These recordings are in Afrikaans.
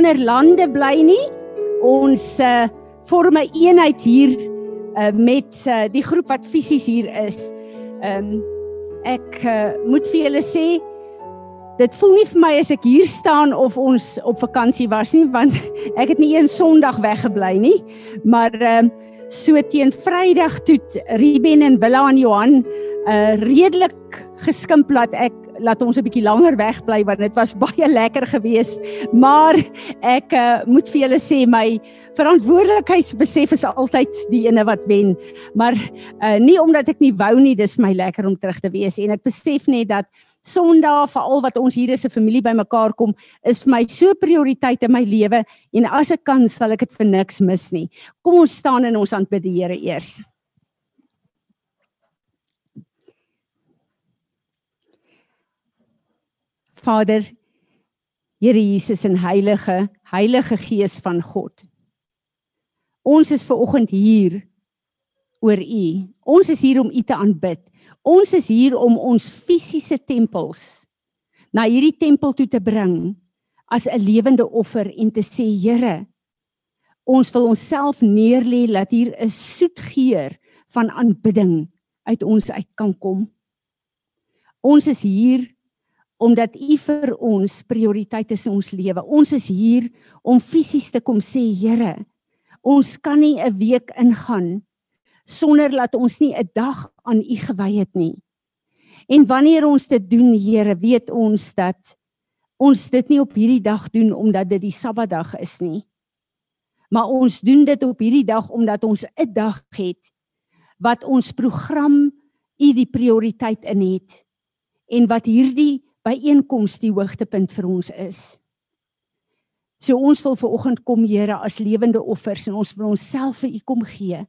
ander lande bly nie. Ons uh, vorm 'n eenheid hier uh, met uh, die groep wat fisies hier is. Ehm um, ek uh, moet vir julle sê dit voel nie vir my as ek hier staan of ons op vakansie was nie want ek het nie een Sondag weggebly nie. Maar ehm uh, so teen Vrydag toe Ruben en Willa en Johan uh redelik geskimp laat ek laat ons 'n bietjie langer wegbly want dit was baie lekker geweest. Maar ek uh, moet vir julle sê my verantwoordelikheidsbesef is altyd die ene wat wen. Maar uh, nie omdat ek nie wou nie, dis my lekker om terug te wees en ek besef net dat Sondag vir al wat ons hier is 'n familie bymekaar kom is vir my so prioriteit in my lewe en as ek kan sal ek dit vir niks mis nie. Kom ons staan in ons aanbid die Here eers. Vader Here Jesus en Heilige Heilige Gees van God. Ons is ver oggend hier oor U. Ons is hier om U te aanbid. Ons is hier om ons fisiese tempels na hierdie tempel toe te bring as 'n lewende offer en te sê Here, ons wil onsself neerlê dat hier 'n soet geur van aanbidding uit ons uit kan kom. Ons is hier omdat U vir ons prioriteit is in ons lewe. Ons is hier om fisies te kom sê Here, ons kan nie 'n week ingaan sonder dat ons nie 'n dag aan U gewy het nie. En wanneer ons dit doen, Here, weet ons dat ons dit nie op hierdie dag doen omdat dit die Sabbatdag is nie. Maar ons doen dit op hierdie dag omdat ons 'n dag het wat ons program U die prioriteit in het en wat hierdie byeenkoms die hoogtepunt vir ons is. So ons wil ver oggend kom Here as lewende offers en ons wil onsself vir U kom gee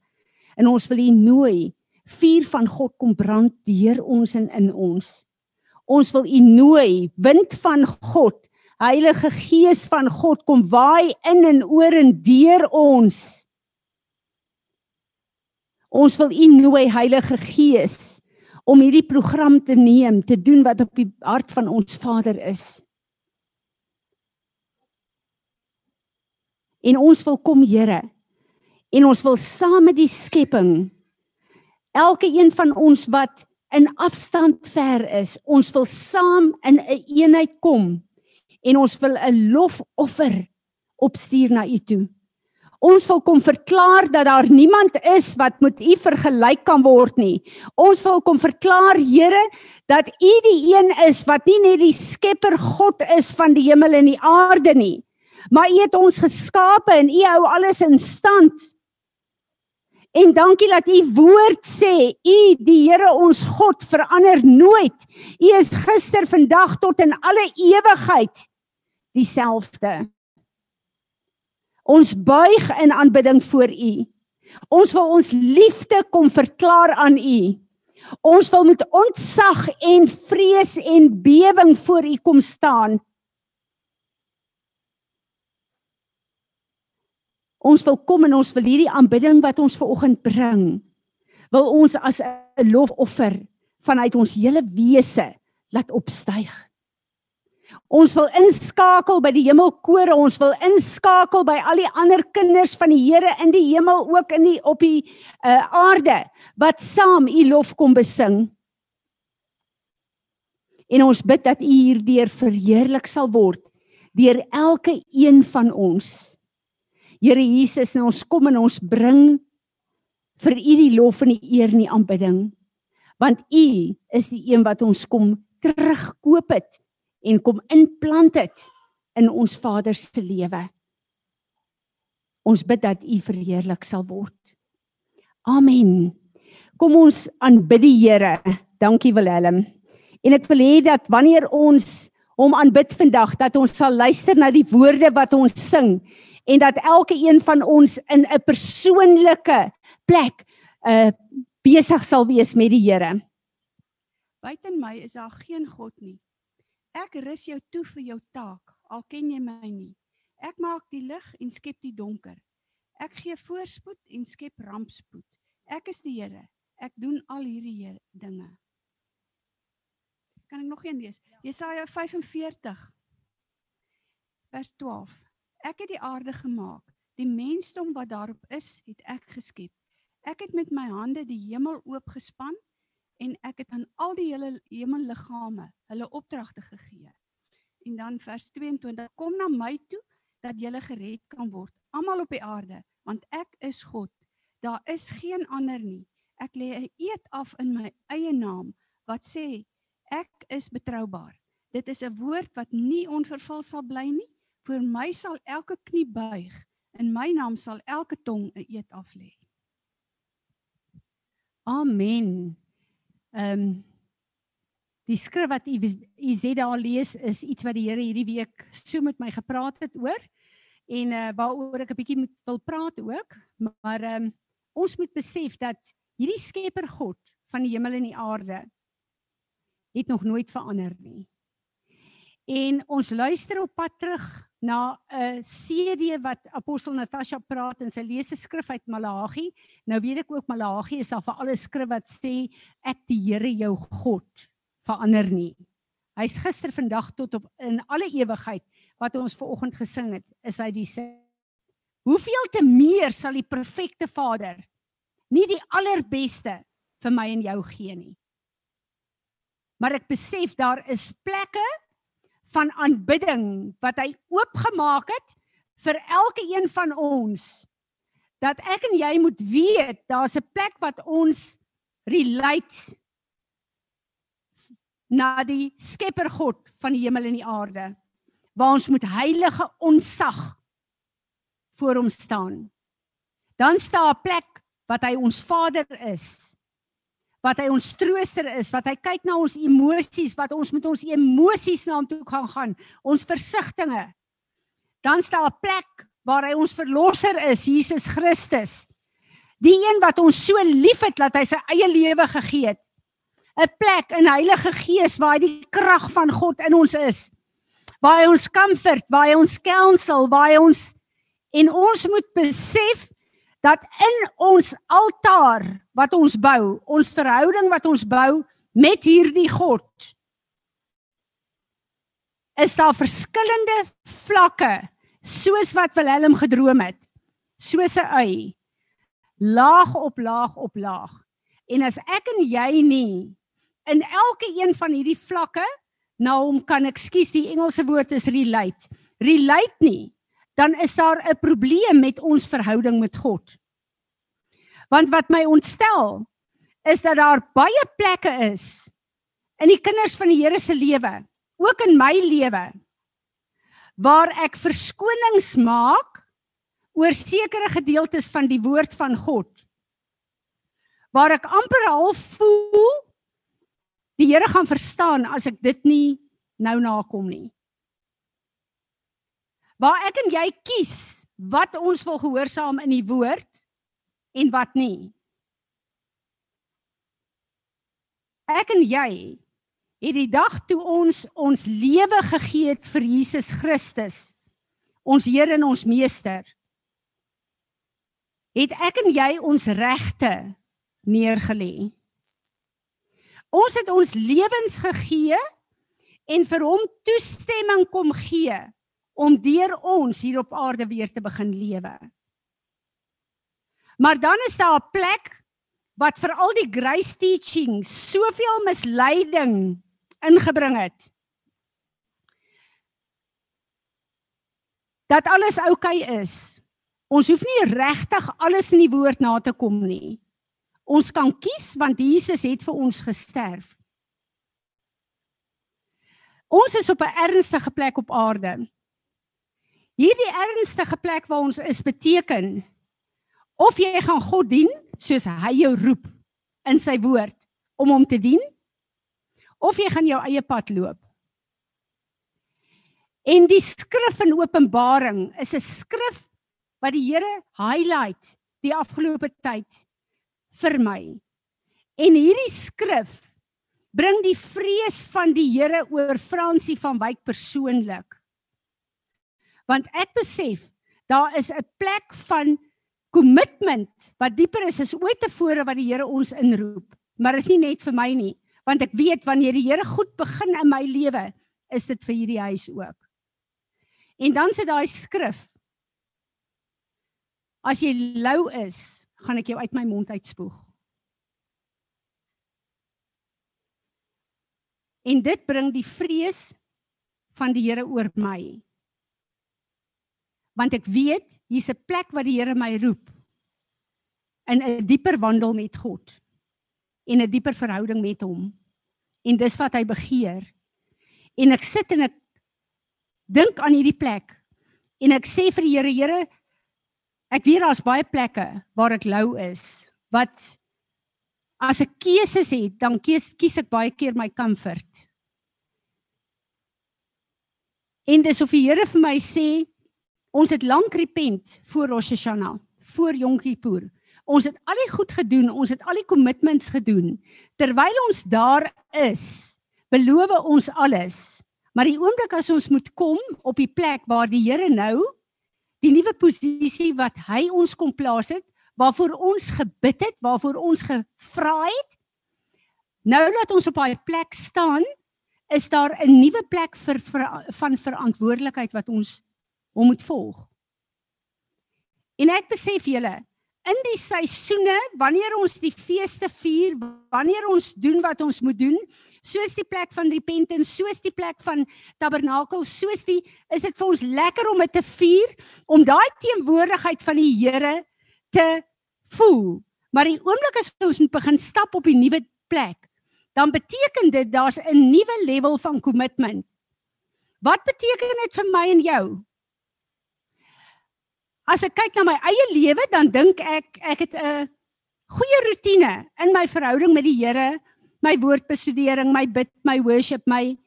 en ons wil U nooi vuur van God kom brand deur ons en in ons. Ons wil U nooi, wind van God, Heilige Gees van God kom waai in en oor en deur ons. Ons wil U nooi, Heilige Gees, om hierdie program te neem, te doen wat op die hart van ons Vader is. En ons wil kom, Here, en ons wil saam met die skepping elke een van ons wat in afstand ver is, ons wil saam in 'n een eenheid kom en ons wil 'n lofoffer opstuur na U toe. Ons wil kom verklaar dat daar niemand is wat met U vergelyk kan word nie. Ons wil kom verklaar Here dat U die een is wat nie net die skepper God is van die hemel en die aarde nie, maar U het ons geskape en U hou alles in stand. En dankie dat u woord sê, u die Here ons God verander nooit. U is gister, vandag tot in alle ewigheid dieselfde. Ons buig in aanbidding voor u. Ons wil ons liefde kom verklaar aan u. Ons wil met ontzag en vrees en bewering voor u kom staan. Ons wil kom en ons wil hierdie aanbidding wat ons ver oggend bring, wil ons as 'n lofoffer vanuit ons hele wese laat opstyg. Ons wil inskakel by die hemelkore, ons wil inskakel by al die ander kinders van die Here in die hemel ook in die op die uh, aarde wat saam u lof kom besing. En ons bid dat u hierdeur verheerlik sal word deur elke een van ons. Here Jesus, en ons kom en ons bring vir U die lof en die eer en die aanbidding. Want U is die een wat ons kom terugkoop het en kom inplant het in ons Vader se lewe. Ons bid dat U verheerlik sal word. Amen. Kom ons aanbid die Here. Dankie Willem. En ek wil hê dat wanneer ons hom aanbid vandag dat ons sal luister na die woorde wat ons sing en dat elke een van ons in 'n persoonlike plek uh besig sal wees met die Here. Buiten my is daar geen God nie. Ek rus jou toe vir jou taak, al ken jy my nie. Ek maak die lig en skep die donker. Ek gee voorspoed en skep rampspoed. Ek is die Here. Ek doen al hierdie dinge. Kan ek nog een lees? Jesaja 45 vers 12. Ek het die aarde gemaak. Die mensdom wat daarop is, het ek geskep. Ek het met my hande die hemel oopgespan en ek het aan al die hele hemelliggame hulle opdragte gegee. En dan vers 22: Kom na my toe dat jy gered kan word, almal op die aarde, want ek is God. Daar is geen ander nie. Ek lê 'n eed af in my eie naam wat sê ek is betroubaar. Dit is 'n woord wat nie onvervul sal bly nie. Vir my sal elke knie buig, in my naam sal elke tong 'n eed af lê. Amen. Ehm um, die skrif wat u u daar lees is iets wat die Here hierdie week so met my gepraat het oor en uh, waaroor ek 'n bietjie moet wil praat ook. Maar ehm um, ons moet besef dat hierdie Skepper God van die hemel en die aarde het nog nooit verander nie. En ons luister op pad terug na 'n CD wat apostel Natasha praat en sy lees 'n skrif uit Malagi. Nou weet ek ook Malagi is daar vir alle skrif wat sê ek die Here jou God verander nie. Hy's gister, vandag tot op in alle ewigheid wat ons ver oggend gesing het, is hy dieselfde. Hoeveel te meer sal die perfekte Vader nie die allerbeste vir my en jou gee nie. Maar ek besef daar is plekke van aanbidding wat hy oopgemaak het vir elke een van ons dat ek en jy moet weet daar's 'n plek wat ons relate na die Skepper God van die hemel en die aarde waar ons moet heilige onsag voor hom staan. Dan staan 'n plek wat hy ons Vader is. Wat hy ons trooster is, wat hy kyk na ons emosies, wat ons met ons emosies na hom toe gaan gaan, ons versigtings. Dan staan 'n plek waar hy ons verlosser is, Jesus Christus. Die een wat ons so liefhet dat hy sy eie lewe gegee het. 'n Plek in Heilige Gees waar hy die krag van God in ons is. Waar hy ons comfort, waar hy ons counsel, waar hy ons en ons moet besef dat in ons altaar wat ons bou, ons verhouding wat ons bou met hierdie God is daar verskillende vlakke soos wat Willem gedroom het. Soos 'n ui. Laag op laag op laag. En as ek en jy nie in elke een van hierdie vlakke na hom kan ekskuus die Engelse woord is relate relate nie dan is daar 'n probleem met ons verhouding met God. Want wat my ontstel is dat daar baie plekke is in die kinders van die Here se lewe, ook in my lewe, waar ek verskonings maak oor sekere gedeeltes van die woord van God. Waar ek amper half voel die Here gaan verstaan as ek dit nie nou nakom nie waar ek en jy kies wat ons wil gehoorsaam in die woord en wat nie. Ek en jy het die dag toe ons ons lewe gegee het vir Jesus Christus, ons Here en ons Meester, het ek en jy ons regte neergelê. Ons het ons lewens gegee en vir hom toestemming kom gee om deur ons hier op aarde weer te begin lewe. Maar dan is daar 'n plek wat vir al die grace teaching soveel misleiding ingebring het. Dat alles oukei okay is. Ons hoef nie regtig alles in die woord na te kom nie. Ons kan kies want Jesus het vir ons gesterf. Ons is op 'n ernstige plek op aarde. Hierdie ernstige plek waar ons is beteken of jy gaan God dien soos hy jou roep in sy woord om hom te dien of jy gaan jou eie pad loop. En die skrif in Openbaring is 'n skrif wat die Here highlight die afgelope tyd vir my. En hierdie skrif bring die vrees van die Here oor Fransie van Wyk persoonlik want ek besef daar is 'n plek van commitment wat dieper is as ooit tevore wat die Here ons inroep. Maar is nie net vir my nie, want ek weet wanneer die Here goed begin in my lewe, is dit vir hierdie huis ook. En dan sit daai skrif As jy lou is, gaan ek jou uit my mond uitspoeg. En dit bring die vrees van die Here oor my. Want ek weet hier's 'n plek waar die Here my roep in 'n dieper wandel met God en 'n dieper verhouding met hom. En dis wat hy begeer. En ek sit en ek dink aan hierdie plek en ek sê vir die Here, Here, ek weet daar's baie plekke waar ek lou is wat as ek keuses het, dan kies kies ek baie keer my comfort. En dis of die Here vir my sê, ons het lank repent voor Rosh Hashanah, voor Yom Kippur. Ons het al die goed gedoen, ons het al die commitments gedoen. Terwyl ons daar is, beloof ons alles. Maar die oomblik as ons moet kom op die plek waar die Here nou die nuwe posisie wat hy ons kom plaas het, waarvoor ons gebid het, waarvoor ons gevra het, nou dat ons op daai plek staan, is daar 'n nuwe plek vir, vir van verantwoordelikheid wat ons hom moet volg. En ek besef julle, in die seisoene wanneer ons die feeste vier, wanneer ons doen wat ons moet doen, soos die plek van repentance, soos die plek van tabernakel, soos die is dit vir ons lekker om dit te vier, om daai teenwoordigheid van die Here te voel. Maar die oomblik as ons moet begin stap op die nuwe plek, dan beteken dit daar's 'n nuwe level van commitment. Wat beteken dit vir my en jou? As ek kyk na my eie lewe, dan dink ek ek het 'n goeie rotine in my verhouding met die Here, my woordbestudering, my bid, my worship, my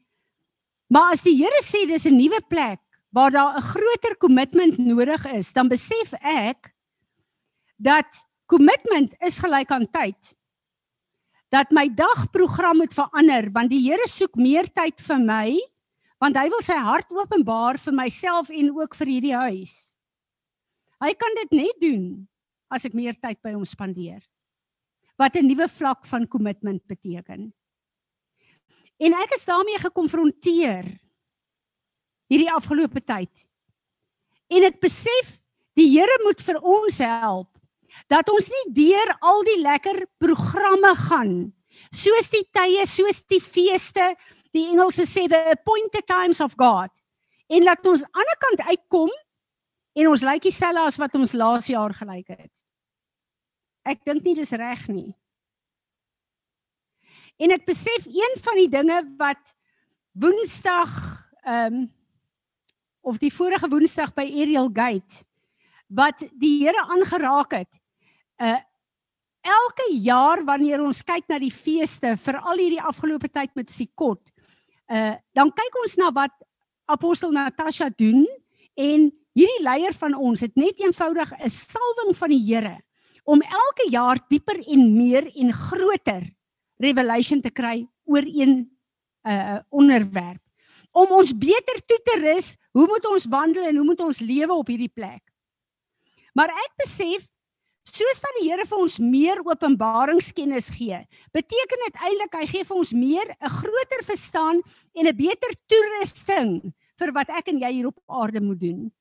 Maar as die Here sê dis 'n nuwe plek waar daar 'n groter kommitment nodig is, dan besef ek dat kommitment is gelyk aan tyd. Dat my dagprogram moet verander want die Here soek meer tyd vir my want hy wil sy hart openbaar vir myself en ook vir hierdie huis. Hy kan dit net doen as ek meer tyd by hom spandeer. Wat 'n nuwe vlak van kommitment beteken. En ek is daarmee gekonfronteer hierdie afgelope tyd. En ek besef die Here moet vir ons help dat ons nie deur al die lekker programme gaan soos die tye, soos die feeste, die Engelse sê the appointed times of God en laat ons aan die ander kant uitkom en ons lyk dieselfde as wat ons laas jaar gelyk het. Ek dink nie dis reg nie. En ek besef een van die dinge wat Woensdag ehm um, of die vorige Woensdag by Ariel Gate wat die Here aangeraak het. Uh elke jaar wanneer ons kyk na die feeste, veral hierdie afgelope tyd met Sikot, uh dan kyk ons na wat apostel Natasha doen en Hierdie leier van ons het net eenvoudig 'n salwing van die Here om elke jaar dieper en meer en groter revelation te kry oor een uh, onderwerp. Om ons beter toe te rus, hoe moet ons wandel en hoe moet ons lewe op hierdie plek? Maar ek besef soos wat die Here vir ons meer openbaringskennis gee, beteken dit eintlik hy gee vir ons meer 'n groter verstaan en 'n beter toerusting vir wat ek en jy hier op aarde moet doen.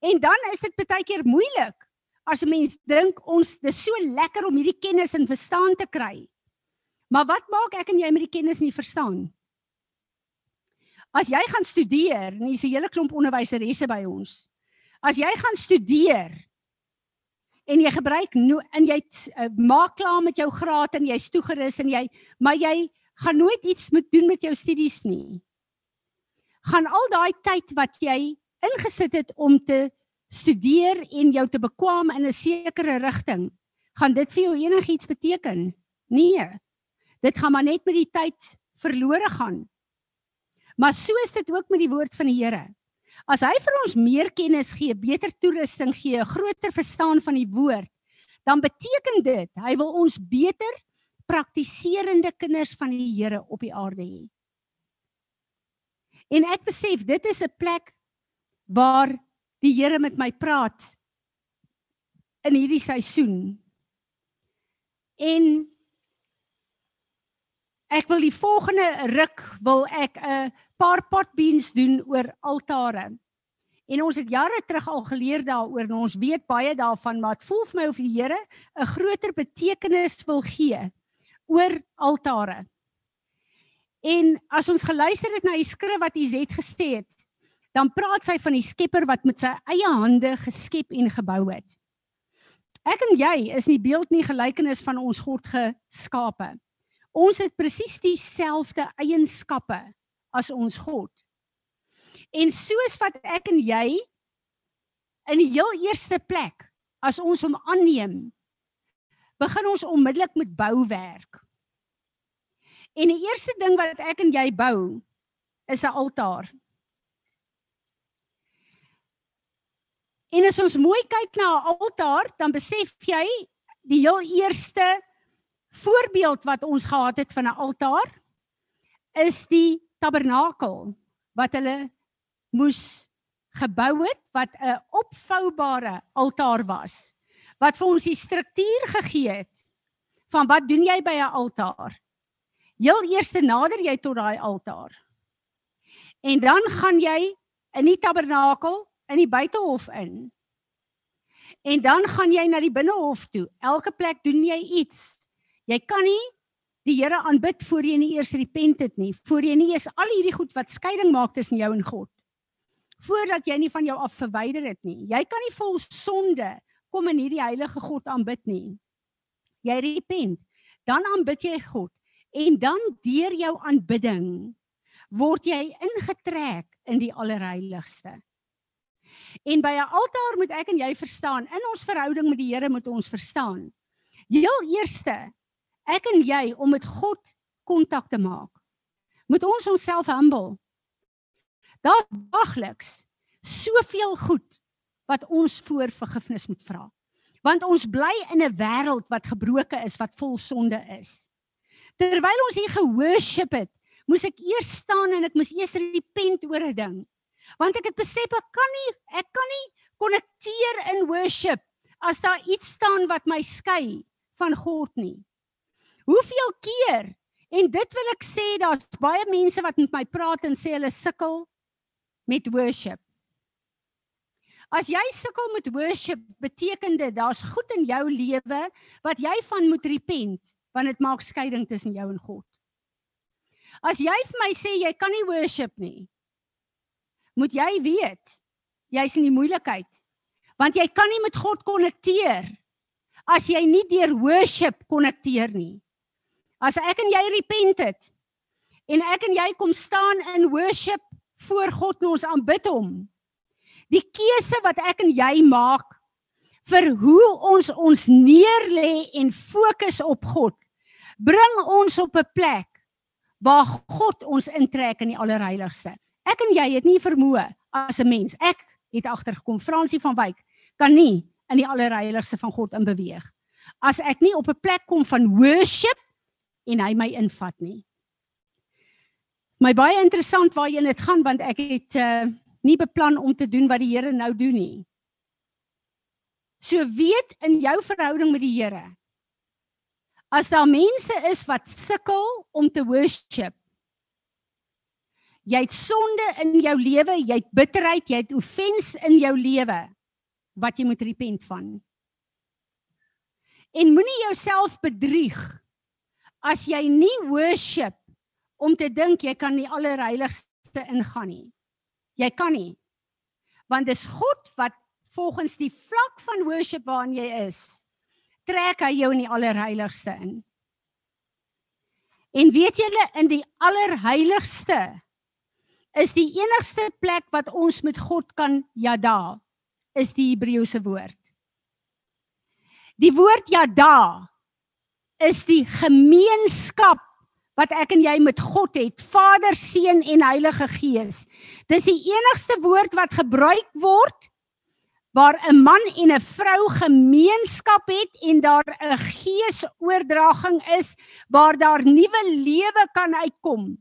En dan is dit baie keer moeilik as 'n mens dink ons dis so lekker om hierdie kennis en verstaan te kry. Maar wat maak ek en jy met die kennis en die verstaan? As jy gaan studeer, en hier's 'n hele klomp onderwyseresse by ons. As jy gaan studeer en jy gebruik no, en jy uh, maak klaar met jou graad en jy's toegerus en jy maar jy gaan nooit iets moet doen met jou studies nie. Gaan al daai tyd wat jy ingesit het om te studeer en jou te bekwam in 'n sekere rigting, gaan dit vir jou enigiets beteken? Nee. Dit gaan maar net met die tyd verlore gaan. Maar so is dit ook met die woord van die Here. As hy vir ons meer kennis gee, beter toerusting gee, 'n groter verstaan van die woord, dan beteken dit hy wil ons beter praktiserende kinders van die Here op die aarde hê. En ek besef dit is 'n plek waar die Here met my praat in hierdie seisoen. En ek wil die volgende ruk wil ek 'n paar potbeans doen oor altare. En ons het jare terug al geleer daaroor en ons weet baie daarvan, maar dit voel vir my of die Here 'n groter betekenis wil gee oor altare. En as ons geluister het na die skrif wat Izet gesê het, dan praat sy van die Skepper wat met sy eie hande geskep en gebou het. Ek en jy is nie beeld nie gelykenis van ons God geskape. Ons het presies dieselfde eienskappe as ons God. En soos wat ek en jy in die heel eerste plek as ons hom aanneem, begin ons onmiddellik met bouwerk. En die eerste ding wat ek en jy bou is 'n altaar. En as ons mooi kyk na 'n altaar, dan besef jy die heel eerste voorbeeld wat ons gehad het van 'n altaar is die tabernakel wat hulle moes gebou het wat 'n opvoubare altaar was wat vir ons die struktuur gegee het van wat doen jy by 'n altaar? Heel eers nader jy tot daai altaar. En dan gaan jy in die tabernakel in die buitehof in. En dan gaan jy na die binnehof toe. Elke plek doen jy iets. Jy kan nie die Here aanbid voor jy nie eers repent het nie. Voor jy nie is al hierdie goed wat skeiding maak tussen jou en God. Voordat jy nie van jou af verwyder het nie. Jy kan nie vol sonde kom in hierdie heilige God aanbid nie. Jy repent, dan aanbid jy God. En dan deur jou aanbidding word jy ingetrek in die allerheiligste. En by 'n altaar moet ek en jy verstaan, in ons verhouding met die Here moet ons verstaan. Heel eerste, ek en jy om met God kontak te maak, moet ons onsself humble. Daar dagliks soveel goed wat ons voor vergifnis moet vra. Want ons bly in 'n wêreld wat gebroke is, wat vol sonde is. Terwyl ons hier gehoorship het, moes ek eers staan en ek moes eers repent oor 'n ding. Want ek het besef ek kan nie ek kan nie konnekteer in worship as daar iets staan wat my skei van God nie. Hoeveel keer en dit wil ek sê daar's baie mense wat met my praat en sê hulle sukkel met worship. As jy sukkel met worship, beteken dit daar's goed in jou lewe wat jy van moet repent, want dit maak skeiding tussen jou en God. As jy vir my sê jy kan nie worship nie, moet jy weet jy's in die moeilikheid. Want jy kan nie met God konnekteer as jy nie deur worship konnekteer nie. As ek en jy repent het en ek en jy kom staan in worship voor God en ons aanbid hom. Die keuse wat ek en jy maak vir hoe ons ons neerlê en fokus op God, bring ons op 'n plek waar God ons intrek in die allerheiligste. Ek en jy het nie vermoë as 'n mens. Ek het agtergekom Fransie van Wyk kan nie in die allerheiligste van God inbeweeg as ek nie op 'n plek kom van worship en hy my invat nie my baie interessant waarheen dit gaan want ek het uh, nie beplan om te doen wat die Here nou doen nie. So weet in jou verhouding met die Here. As daar mense is wat sukkel om te worship. Jy het sonde in jou lewe, jy het bitterheid, jy het offense in jou lewe wat jy moet repent van. En moenie jouself bedrieg as jy nie worship om te dink jy kan die allerheiligste ingaan nie. Jy kan nie. Want dis God wat volgens die vlak van worship waarin jy is, trek hy jou in die allerheiligste in. En weet julle in die allerheiligste is die enigste plek wat ons met God kan yada is die Hebreëse woord. Die woord yada is die gemeenskap wat ek en jy met God het, Vader, Seun en Heilige Gees. Dis die enigste woord wat gebruik word waar 'n man en 'n vrou gemeenskap het en daar 'n geesoordraging is waar daar nuwe lewe kan uitkom.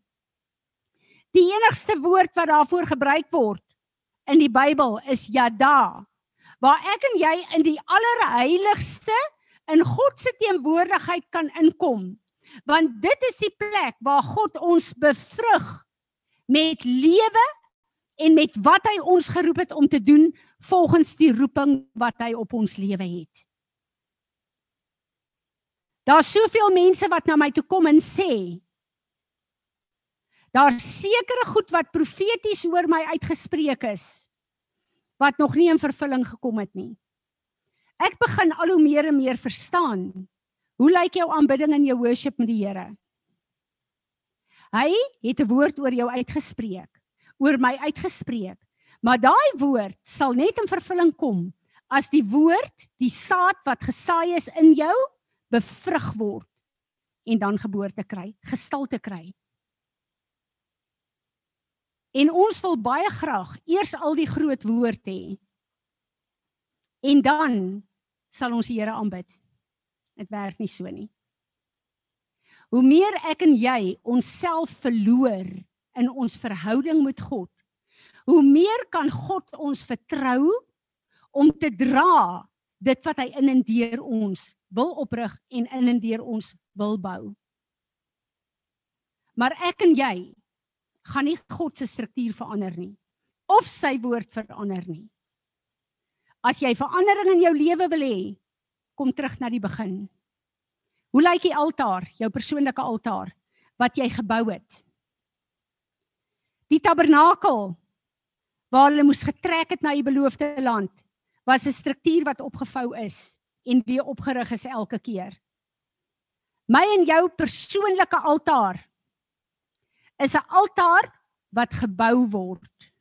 Die enigste woord wat daarvoor gebruik word in die Bybel is yada. Waar ek en jy in die allerheiligste in God se teenwoordigheid kan inkom want dit is die plek waar God ons bevrug met lewe en met wat hy ons geroep het om te doen volgens die roeping wat hy op ons lewe het. Daar's soveel mense wat na my toe kom en sê daar sekere goed wat profeties oor my uitgespreek is wat nog nie in vervulling gekom het nie. Ek begin al hoe meer en meer verstaan hoe lyk jou aanbidding en jou worship met die Here. Hy het 'n woord oor jou uitgespreek, oor my uitgespreek. Maar daai woord sal net in vervulling kom as die woord, die saad wat gesaai is in jou, bevrug word en dan geboorte kry, gestalte kry. En ons wil baie graag eers al die groot woord hê. En dan sal ons die Here aanbid. Dit werk nie so nie. Hoe meer ek en jy onsself verloor in ons verhouding met God, hoe meer kan God ons vertrou om te dra dit wat hy in en deur ons wil oprig en in en deur ons wil bou. Maar ek en jy gaan nie God se struktuur verander nie of sy woord verander nie. As jy verandering in jou lewe wil hê, kom terug na die begin. Hoe lyk die altaar, jou persoonlike altaar wat jy gebou het? Die tabernakel waar hulle moes getrek het na die beloofde land was 'n struktuur wat opgevou is en weer opgerig is elke keer. My en jou persoonlike altaar is 'n altaar wat gebou word.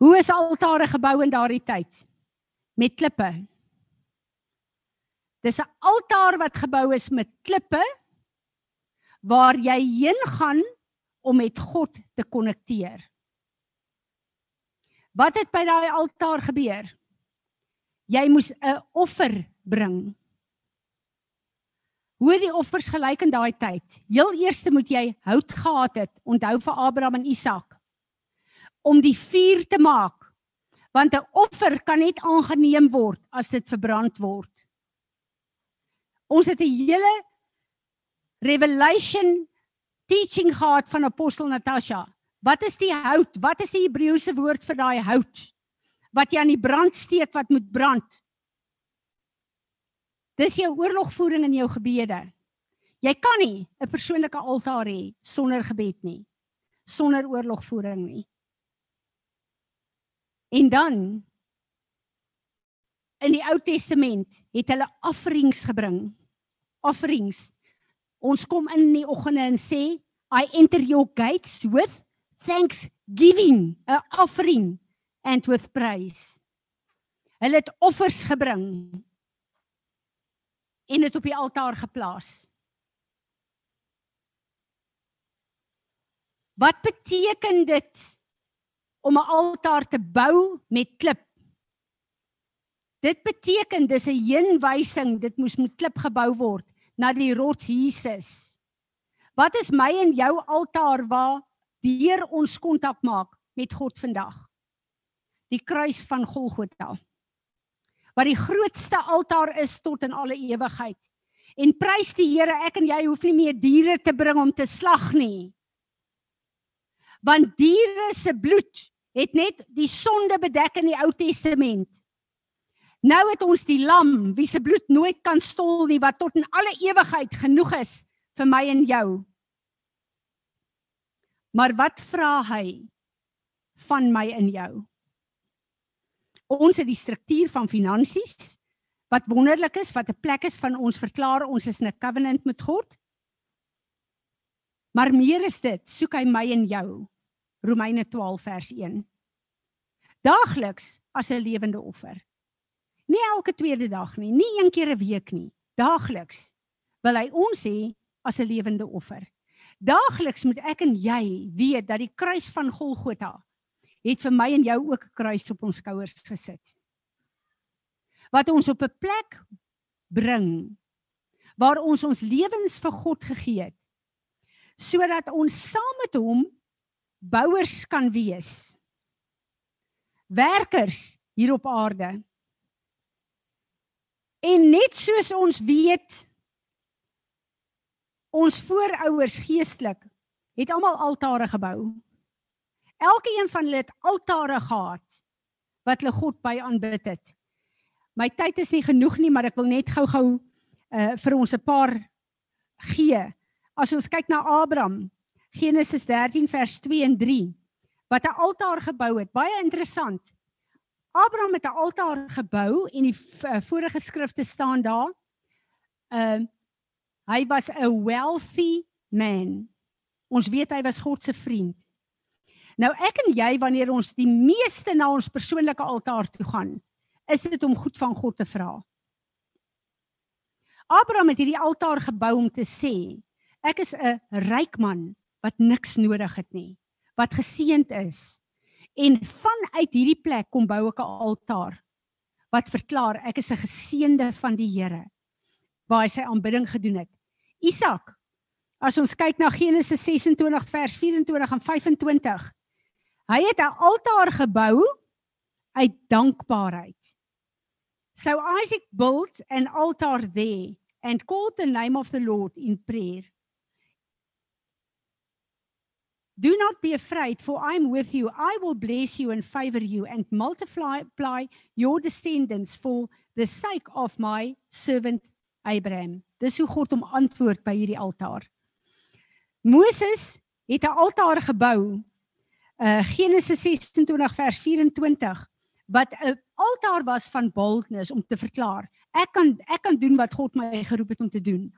Hoe is altare gebou in daardie tyd? Met klippe. Dis 'n altaar wat gebou is met klippe waar jy heen gaan om met God te konnekteer. Wat het by daai altaar gebeur? Jy moes 'n offer bring. Hoe die offers gelyk in daai tyd? Heel eers moet jy hout gehad het, onthou vir Abraham en Isak, om die vuur te maak. Want 'n offer kan net aangeneem word as dit verbrand word. Ons het 'n hele revelation teaching gehad van apostel Natasha. Wat is die hout? Wat is die Hebreëse woord vir daai hout? Wat jy aan die brand steek wat moet brand. Dis jou oorlogvoering in jou gebede. Jy kan nie 'n persoonlike altaar hê sonder gebed nie. Sonder oorlogvoering nie. En dan in die Ou Testament het hulle offerings gebring offerings. Ons kom in die oggende en sê, I enter your gates with thanksgiving, 'n offering and with praise. Hulle het offers gebring en dit op die altaar geplaas. Wat beteken dit om 'n altaar te bou met klip? Dit beteken dis 'n heenwysing, dit moes met klip gebou word na die rots Jesus. Wat is my en jou altaar waar deur ons kontak maak met God vandag? Die kruis van Golgotha. Wat die grootste altaar is tot in alle ewigheid. En prys die Here, ek en jy hoef nie meer diere te bring om te slag nie. Want diere se bloed het net die sonde bedek in die Ou Testament. Nou het ons die lam wie se bloed nooit kan stol nie wat tot in alle ewigheid genoeg is vir my en jou. Maar wat vra hy van my en jou? Ons het die struktuur van finansies wat wonderlik is wat 'n plek is van ons verklaar ons is in 'n covenant met God. Maar meer is dit, soek hy my en jou. Romeine 12 vers 1. Daagliks as 'n lewende offer. Nie elke tweede dag nie, nie een keer 'n week nie. Daagliks wil hy ons hê as 'n lewende offer. Daagliks moet ek en jy weet dat die kruis van Golgotha het vir my en jou ook 'n kruis op ons skouers gesit. Wat ons op 'n plek bring waar ons ons lewens vir God gegee het sodat ons saam met hom bouers kan wees. Werkers hier op aarde. En net soos ons weet ons voorouers geestelik het almal altare gebou. Elkeen van hulle het altare gehad wat hulle God by aanbid het. My tyd is nie genoeg nie, maar ek wil net gou-gou uh vir ons 'n paar gee. As ons kyk na Abraham, Genesis 13 vers 2 en 3, wat 'n altaar gebou het. Baie interessant. Abraham het 'n altaar gebou en die uh, vorige skrifte staan daar. Uh hy was 'n wealthy man. Ons weet hy was God se vriend. Nou ek en jy wanneer ons die meeste na ons persoonlike altaar toe gaan, is dit om goed van God te vra. Abraham het hierdie altaar gebou om te sê, ek is 'n ryk man wat niks nodig het nie, wat geseënd is. En vanuit hierdie plek kom bou ek 'n altaar wat verklaar ek is 'n geseënde van die Here waar hy sy aanbidding gedoen het. Isak. As ons kyk na Genesis 26 vers 24 en 25. Hy het 'n altaar gebou uit dankbaarheid. So Isaac built an altar there and called the name of the Lord in prayer. Do not be afraid, for I am with you. I will bless you and favor you and multiply your descendants for the sake of my servant Abraham. Dis hoe God hom antwoord by hierdie altaar. Moses het 'n altaar gebou. Uh Genesis 26 vers 24 wat 'n altaar was van boldness om te verklaar. Ek kan ek kan doen wat God my geroep het om te doen.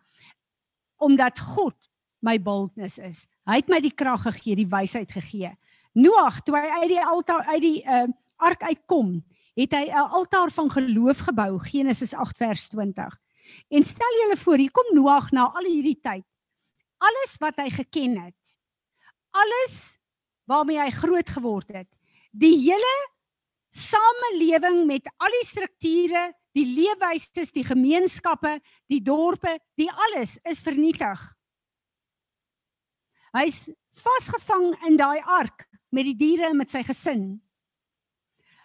Omdat God my boldness is. Hy het my die krag gegee, die wysheid gegee. Noag, toe hy uit die altaar uit die uh ark uitkom, het hy 'n altaar van geloof gebou, Genesis 8 vers 20. En stel julle voor, hier kom Noag na al hierdie tyd. Alles wat hy geken het. Alles waarmee hy groot geword het. Die hele samelewing met al die strukture, die leefwyses, die gemeenskappe, die dorpe, die alles is vernietig. Hy's vasgevang in daai ark met die diere en met sy gesin.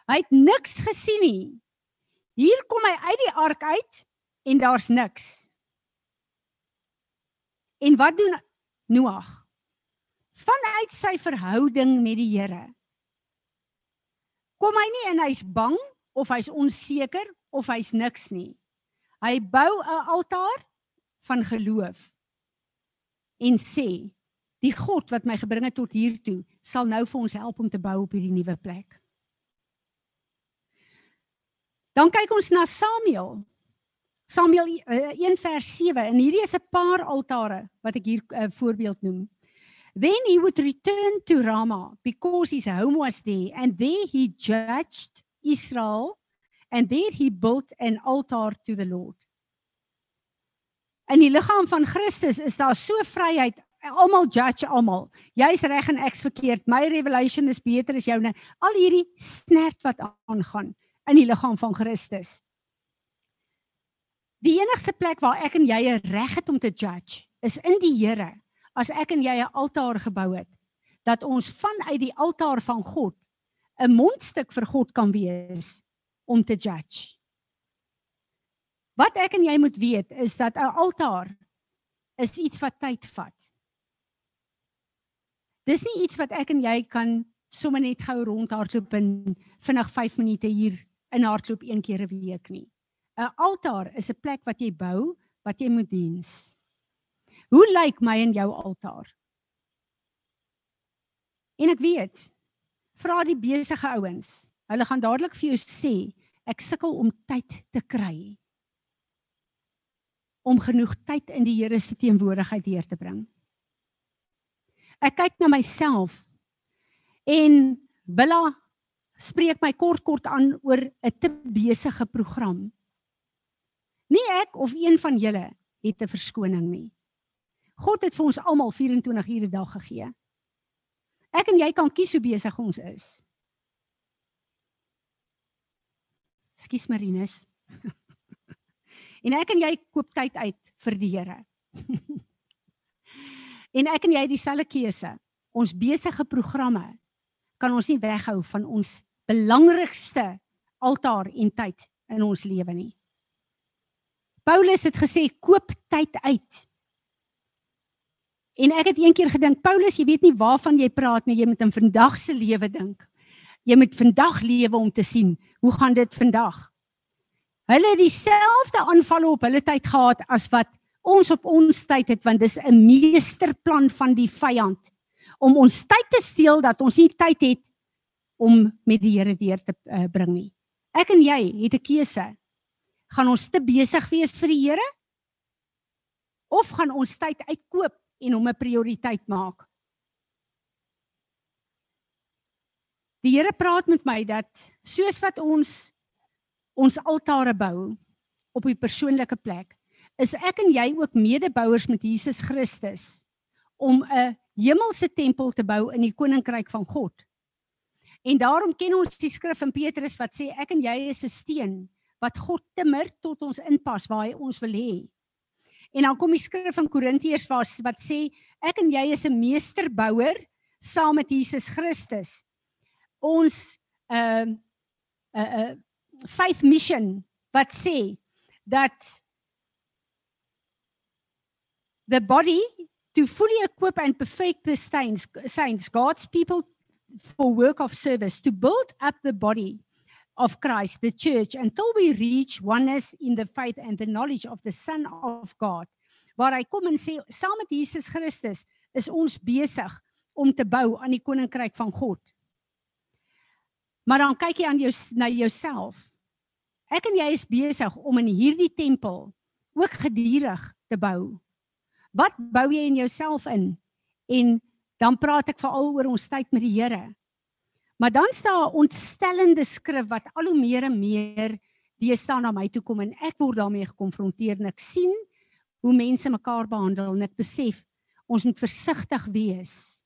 Hy het niks gesien nie. Hier kom hy uit die ark uit en daar's niks. En wat doen Noag? Vanuit sy verhouding met die Here. Kom hy nie en hy's bang of hy's onseker of hy's niks nie. Hy bou 'n altaar van geloof en sê Die God wat my gebring het tot hier toe, sal nou vir ons help om te bou op hierdie nuwe plek. Dan kyk ons na Samuel. Samuel 1 uh, vers 7 en hierdie is 'n paar altare wat ek hier 'n uh, voorbeeld noem. Then he would return to Ramah because his home was there and there he judged Israel and there he built an altar to the Lord. In die liggaam van Christus is daar so vryheid almal judge almal. Jy's reg en ek's verkeerd. My revelation is beter as joune. Al hierdie snert wat aangaan in die liggaam van Christus. Die enigste plek waar ek en jy reg het om te judge is in die Here. As ek en jy 'n altaar gebou het, dat ons vanuit die altaar van God 'n mondstuk vir God kan wees om te judge. Wat ek en jy moet weet is dat 'n altaar is iets wat tyd vat. Dis nie iets wat ek en jy kan sommer net gou rondhardloop en vinnig 5 minute hier in hardloop een keer 'n week nie. 'n Altaar is 'n plek wat jy bou wat jy moet diens. Hoe lyk my en jou altaar? En ek weet, vra die besige ouens. Hulle gaan dadelik vir jou sê, ek sukkel om tyd te kry om genoeg tyd in die Here se teenwoordigheid deur te bring. Ek kyk na myself en Billa spreek my kort kort aan oor 'n te besige program. Nie ek of een van julle het 'n verskoning nie. God het vir ons almal 24 ure 'n dag gegee. Ek en jy kan kies hoe besig ons is. Skus Marinus. en ek en jy koop tyd uit vir die Here. En ek en jy het dieselfde keuse. Ons besige programme kan ons nie weghou van ons belangrikste altaar en tyd in ons lewe nie. Paulus het gesê koop tyd uit. En ek het eendag gedink, Paulus, jy weet nie waarvan jy praat nie, jy moet in vandag se lewe dink. Jy moet vandag lewe om te sien hoe gaan dit vandag. Hulle het dieselfde aanvalle op hulle tyd gehad as wat ons op ons tyd het want dis 'n meesterplan van die vyand om ons tyd te steel dat ons nie tyd het om met die Here deur te uh, bring nie. Ek en jy het 'n keuse. Gaan ons te besig wees vir die Here of gaan ons tyd uitkoop en hom 'n prioriteit maak. Die Here praat met my dat soos wat ons ons altare bou op 'n persoonlike plek, is ek en jy ook medebouers met Jesus Christus om 'n hemelse tempel te bou in die koninkryk van God. En daarom ken ons die skrif in Petrus wat sê ek en jy is 'n steen wat God timmer tot ons inpas waar hy ons wil hê. En dan kom die skrif van Korintiërs waar wat sê ek en jy is 'n meesterbouer saam met Jesus Christus. Ons ehm uh, 'n uh, 'n uh, faith mission wat sê dat the body to fully equip and perfect the saints saints God's people for work of service to build up the body of Christ, the church, until we reach oneness in the faith and the knowledge of the Son of God. Waar hy kom en sê saam met Jesus Christus is ons besig om te bou aan die koninkryk van God. Maar dan kyk jy aan jou na jouself. Ek en jy is besig om in hierdie tempel ook gedurig te bou. Wat bou jy in jouself in? En dan praat ek veral oor ons tyd met die Here. Maar dan staan 'n ontstellende skrif wat al hoe meer en meer deesdae na my toe kom en ek word daarmee gekonfronteer en ek sien hoe mense mekaar behandel en ek besef ons moet versigtig wees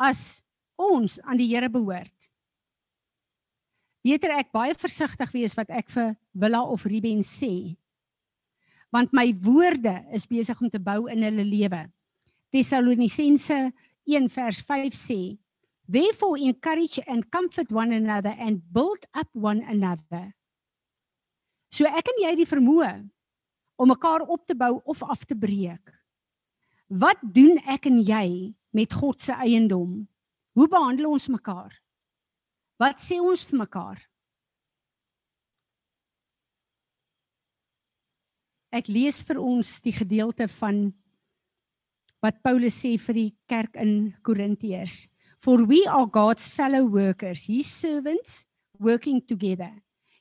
as ons aan die Here behoort. Beter ek baie versigtig wees wat ek vir Willa of Ruben sê. Want my woorde is besig om te bou in hulle lewe. Tessalonisense 1 vers 5 sê Therefore, encourage and comfort one another and build up one another. So ek en jy die vermoë om mekaar op te bou of af te breek. Wat doen ek en jy met God se eiendom? Hoe behandel ons mekaar? Wat sê ons vir mekaar? Ek lees vir ons die gedeelte van wat Paulus sê vir die kerk in Korintiërs. For we are God's fellow workers, his servants working together.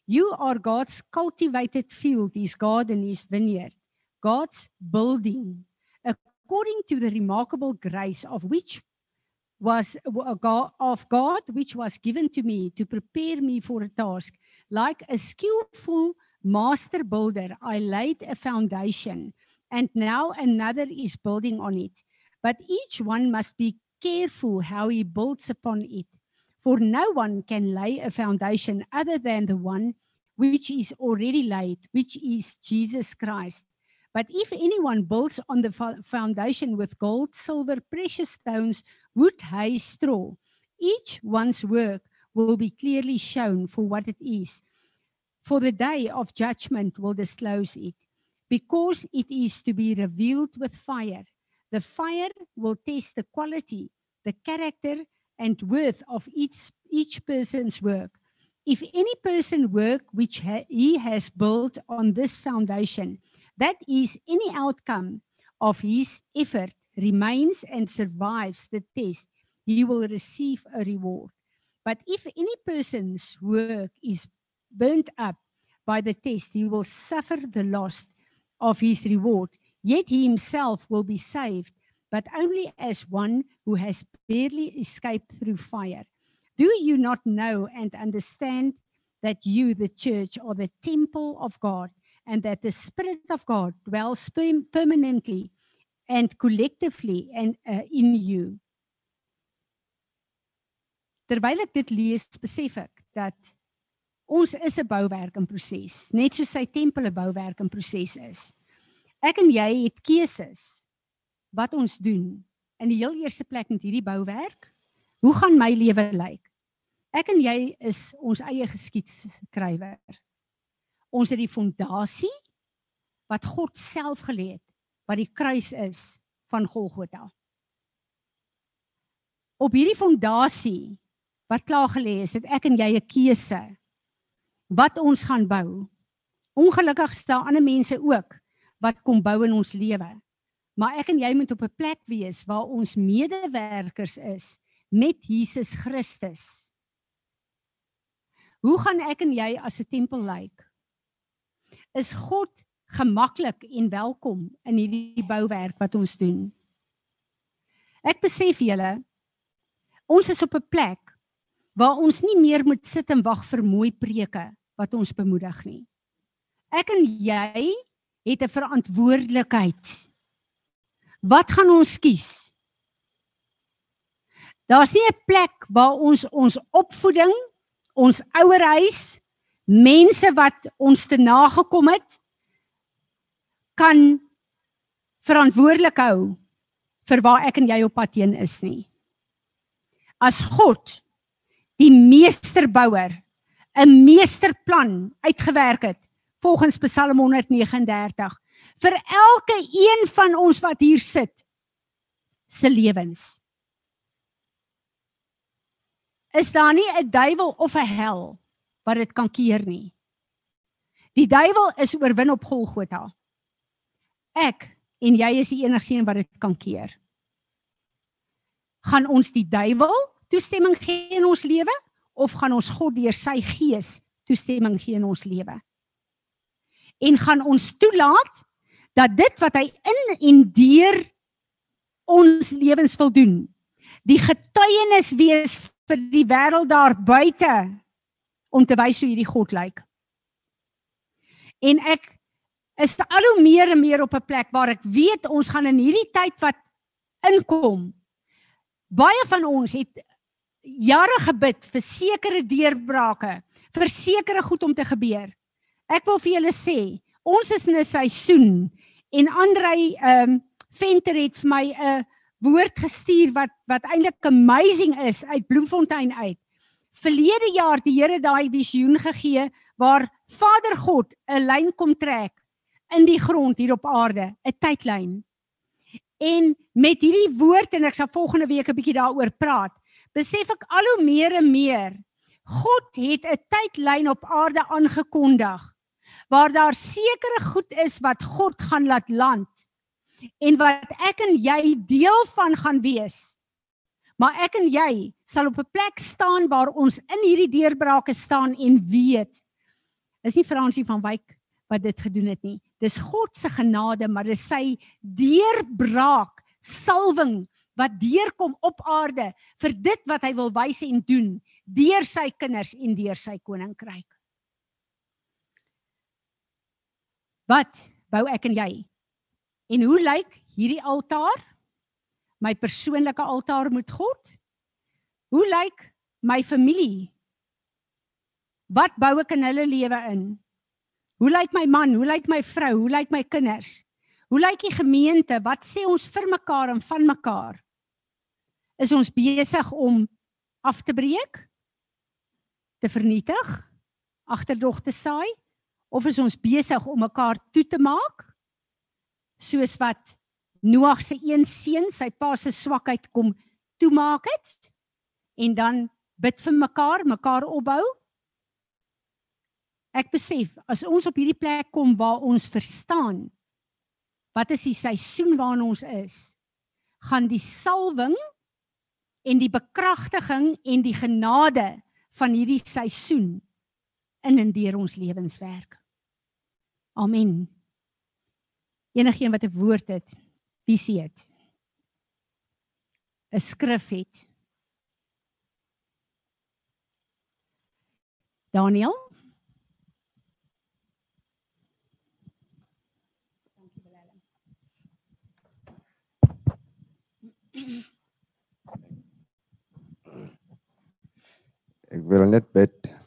You are God's cultivated field, his garden, his vineyard, God's building, according to the remarkable grace of which was uh, of God which was given to me to prepare me for a task like a skillful master builder I laid a foundation and now another is building on it but each one must be careful how he builds upon it. For no one can lay a foundation other than the one which is already laid, which is Jesus Christ. But if anyone builds on the foundation with gold, silver, precious stones, wood, hay, straw, each one's work will be clearly shown for what it is. For the day of judgment will disclose it, because it is to be revealed with fire. The fire will test the quality, the character, and worth of each, each person's work. If any person work which ha he has built on this foundation, that is any outcome of his effort remains and survives the test, he will receive a reward. But if any person's work is burnt up by the test, he will suffer the loss of his reward Yet he himself will be saved, but only as one who has barely escaped through fire. Do you not know and understand that you, the church, are the temple of God, and that the Spirit of God dwells permanently and collectively and, uh, in you? Terwyl ek dit lees, besef ek dat ons is 'n bouwerk in proses, net soos sy tempel 'n bouwerk in proses is. Ek en jy het keuses wat ons doen in die heel eerste plek met hierdie bouwerk. Hoe gaan my lewe lyk? Ek en jy is ons eie geskiedskrywer. Ons het die fondasie wat God self gelê het, wat die kruis is van Golgotha. Op hierdie fondasie wat klaar gelê is, het ek en jy 'n keuse wat ons gaan bou. Ongelukkig staan ander mense ook wat kom bou in ons lewe. Maar ek en jy moet op 'n plek wees waar ons medewerkers is met Jesus Christus. Hoe gaan ek en jy as 'n tempel lyk? Is God gemaklik en welkom in hierdie bouwerk wat ons doen? Ek besef julle ons is op 'n plek waar ons nie meer moet sit en wag vir mooi preke wat ons bemoedig nie. Ek en jy het 'n verantwoordelikheid. Wat gaan ons kies? Daar's nie 'n plek waar ons ons opvoeding, ons ouerhuis, mense wat ons te nagekom het kan verantwoordelik hou vir waar ek en jy op pad heen is nie. As God die meesterbouer 'n meesterplan uitgewerk het volgens Psalm 139 vir elke een van ons wat hier sit se lewens. Is daar nie 'n duiwel of 'n hel wat dit kan keer nie? Die duiwel is oorwin op Golgotha. Ek en jy is die enigste een wat dit kan keer. Gaan ons die duiwel toestemming gee in ons lewe of gaan ons God deur sy gees toestemming gee in ons lewe? En gaan ons toelaat dat dit wat hy in en deur ons lewens wil doen, die getuienis wees vir die wêreld daar buite om te wys hoe hierdie God lyk. En ek is al hoe meer en meer op 'n plek waar ek weet ons gaan in hierdie tyd wat inkom. Baie van ons het jare gebid vir sekere deurbrake, vir sekere goed om te gebeur. Ek wil vir julle sê, ons is in 'n seisoen en Andrei ehm um, Venter het vir my 'n woord gestuur wat wat eintlik amazing is uit Bloemfontein uit. Verlede jaar die Here daai visioen gegee waar Vader God 'n lyn kom trek in die grond hier op aarde, 'n tydlyn. En met hierdie woord en ek sal volgende week 'n bietjie daaroor praat, besef ek al hoe meer en meer God het 'n tydlyn op aarde aangekondig waar daar sekere goed is wat God gaan laat land en wat ek en jy deel van gaan wees. Maar ek en jy sal op 'n plek staan waar ons in hierdie deurbrake staan en weet. Is nie Fransie van Wyk wat dit gedoen het nie. Dis God se genade, maar dis sy deurbraak salwing wat deurkom op aarde vir dit wat hy wil wys en doen deur sy kinders en deur sy koninkryk. Wat bou ek en jy? En hoe lyk hierdie altaar? My persoonlike altaar met God? Hoe lyk my familie? Wat bou ek in hulle lewe in? Hoe lyk my man? Hoe lyk my vrou? Hoe lyk my kinders? Hoe lyk die gemeente? Wat sê ons vir mekaar en van mekaar? Is ons besig om af te breek? Te vernietig? Agterdog te saai? Of is ons besig om mekaar toe te maak? Soos wat Noag se een seun sy pa se swakheid kom toemaak het en dan bid vir mekaar, mekaar opbou. Ek besef as ons op hierdie plek kom waar ons verstaan wat is die seisoen waarin ons is, gaan die salwing en die bekragtiging en die genade van hierdie seisoen in en deur ons lewens werk. Amen. Enigeen wat 'n woord het, visie het. 'n skrif het. Daniel Dankie Willem. Ek wil net bid.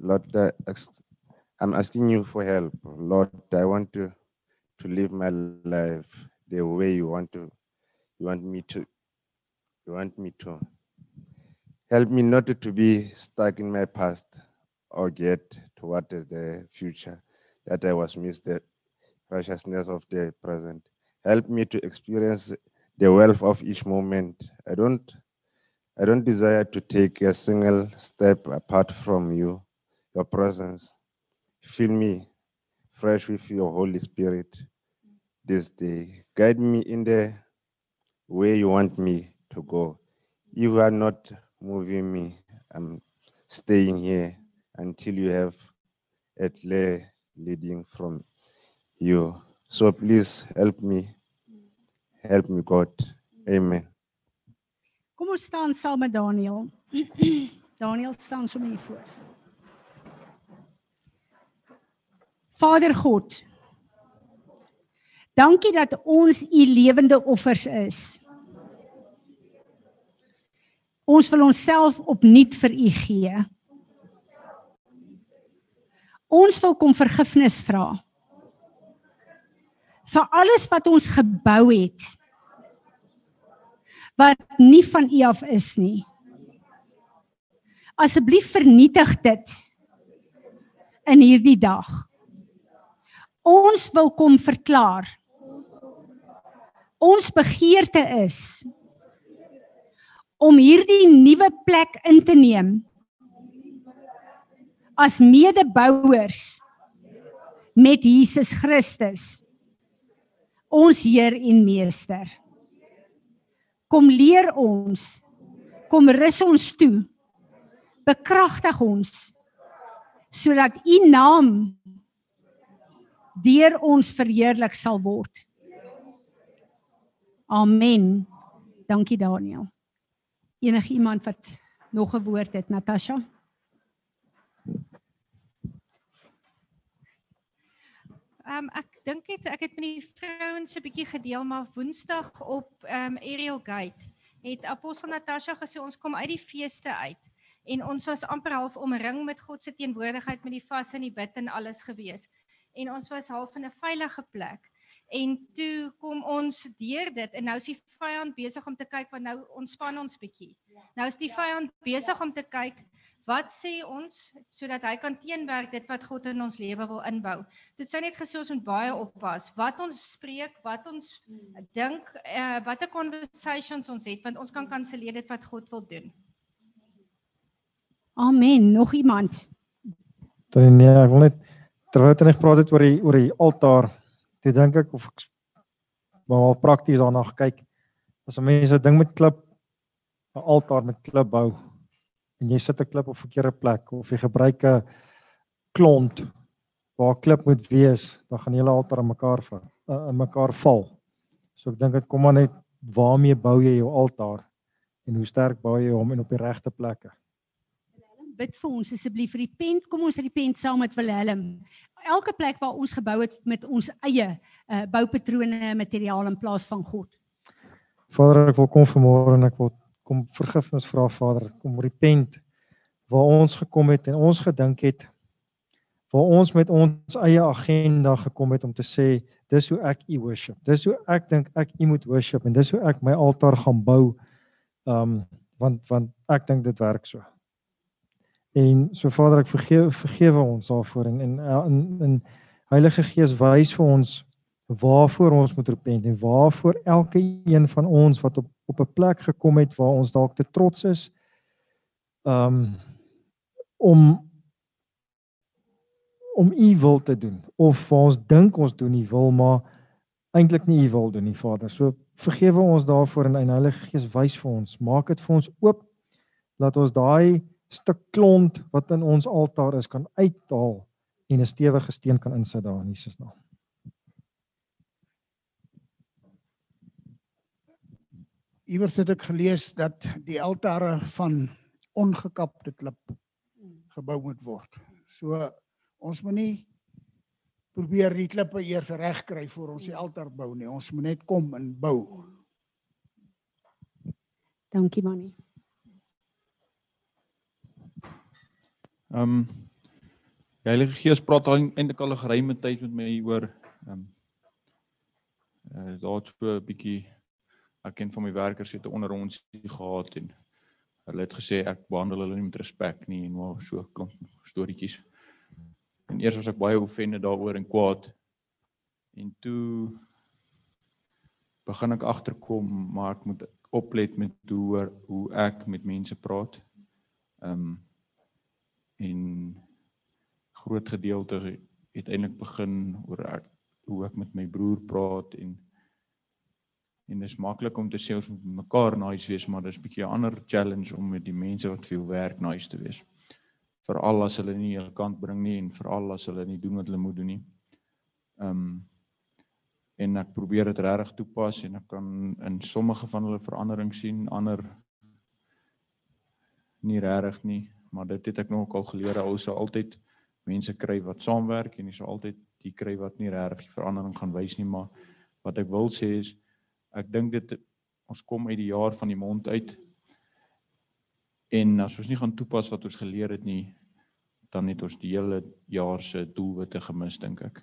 Uh, ex- I'm asking you for help. Lord, I want to to live my life the way you want to you want me to you want me to. Help me not to be stuck in my past or get toward the future that I was missed the righteousness of the present. help me to experience the wealth of each moment. I don't I don't desire to take a single step apart from you, your presence. Fill me fresh with your Holy Spirit this day. Guide me in the way you want me to go. You are not moving me. I'm staying here until you have a clear leading from you. So please help me. Help me, God. Amen. Kom ons staan Daniel. Daniel staan so hier voor. Vader God. Dankie dat ons u lewende offers is. Ons wil onsself opnuut vir u gee. Ons wil kom vergifnis vra vir alles wat ons gebou het wat nie van U af is nie. Asseblief vernietig dit in hierdie dag. Ons wil kom verklaar. Ons begeerte is om hierdie nuwe plek in te neem as medebouers met Jesus Christus ons Heer en Meester. Kom leer ons. Kom rus ons toe. Bekragtig ons sodat U naam deur ons verheerlik sal word. Amen. Dankie Daniel. Enige iemand wat nog 'n woord het, Natasha? Ehm um, ek dink het ek het met die vrouens 'n bietjie gedeel maar Woensdag op ehm um, Ariel Gate het Apostel Natasha gesê ons kom uit die feeste uit en ons was amper half omring met God se teenwoordigheid met die vas en die bid en alles gewees. En ons was half in 'n veilige plek. En toe kom ons deur dit en nou is die vyand besig om te kyk want nou ontspan ons bietjie. Nou is die vyand besig om te kyk Wat sê ons sodat hy kan teenwerk dit wat God in ons lewe wil inbou? Dit sê net gesê ons moet baie oppas wat ons spreek, wat ons dink, uh, watter conversations ons het want ons kan kanselleer dit wat God wil doen. Amen. Nog iemand? Dan nee, ek wil net terwyl jy net praat het oor die oor die altaar. Toe dink ek of ek maar prakties daarna gekyk. As 'n mens 'n ding met klip 'n altaar met klip bou en jy sit 'n klip op 'n verkeerde plek of jy gebruik 'n klont waar klip moet wees, dan gaan die hele altaar in mekaar val, in mekaar val. So ek dink dit kom maar net waarmee bou jy jou altaar en hoe sterk bou jy hom en op die regte plekke. Bid vir ons asseblief pen, kom ons repent saam met Willem. Elke plek waar ons gebou het met ons eie uh, boupatrone, materiaal in plaas van God. Vader, ek wil kom vanmôre en ek wil kom vergifnis vra Vader, kom repent waar ons gekom het en ons gedink het waar ons met ons eie agenda gekom het om te sê dis hoe ek u worship. Dis hoe ek dink ek u moet worship en dis hoe ek my altaar gaan bou. Um want want ek dink dit werk so. En so Vader, ek vergewe vergewe ons daarvoor en en in in Heilige Gees wys vir ons waarvoor ons moet repent en waarvoor elke een van ons wat op op 'n plek gekom het waar ons dalk te trots is um om om u wil te doen of waar ons dink ons doen u wil maar eintlik nie u wil doen nie Vader. So vergewe ons daarvoor en in Heilige Gees wys vir ons, maak dit vir ons oop laat ons daai stuk klont wat in ons altaar is kan uithaal en 'n stewige steen kan insit daar in Jesus naam. iewers het ek gelees dat die altare van ongekapte klip gebou moet word. So ons moet nie probeer die klippe eers reg kry voor ons die altaar bou nie. Ons moet net kom en bou. Dankie Mannie. Ehm um, die Heilige Gees praat al eintlik al 'n geruime tyd met my oor ehm um, uh, daar so 'n bietjie ek ken van my werkers het onder ons gehad en hulle het gesê ek behandel hulle nie met respek nie en maar so kom storieetjies. En eers was ek baie offended daaroor en kwaad. En toe begin ek agterkom maar ek moet oplet met hoe hoe ek met mense praat. Ehm um, en groot gedeelte het eintlik begin oor ek hoe ek met my broer praat en en dit is maklik om te sê ons moet mekaar nice wees maar dis 'n bietjie 'n ander challenge om met die mense wat veel werk nice te wees. Veral as hulle nie hul kant bring nie en veral as hulle nie doen wat hulle moet doen nie. Ehm um, en ek probeer dit regtig toepas en ek kan in sommige van hulle verandering sien, ander nie regtig nie, maar dit het ek nog al geleer ou sou altyd mense kry wat saamwerk en jy sou altyd die kry wat nie regtig verandering gaan wys nie, maar wat ek wil sê is ek dink dit ons kom uit die jaar van die mond uit en as ons nie gaan toepas wat ons geleer het nie dan het ons die hele jaar se doelwitte gemis dink ek.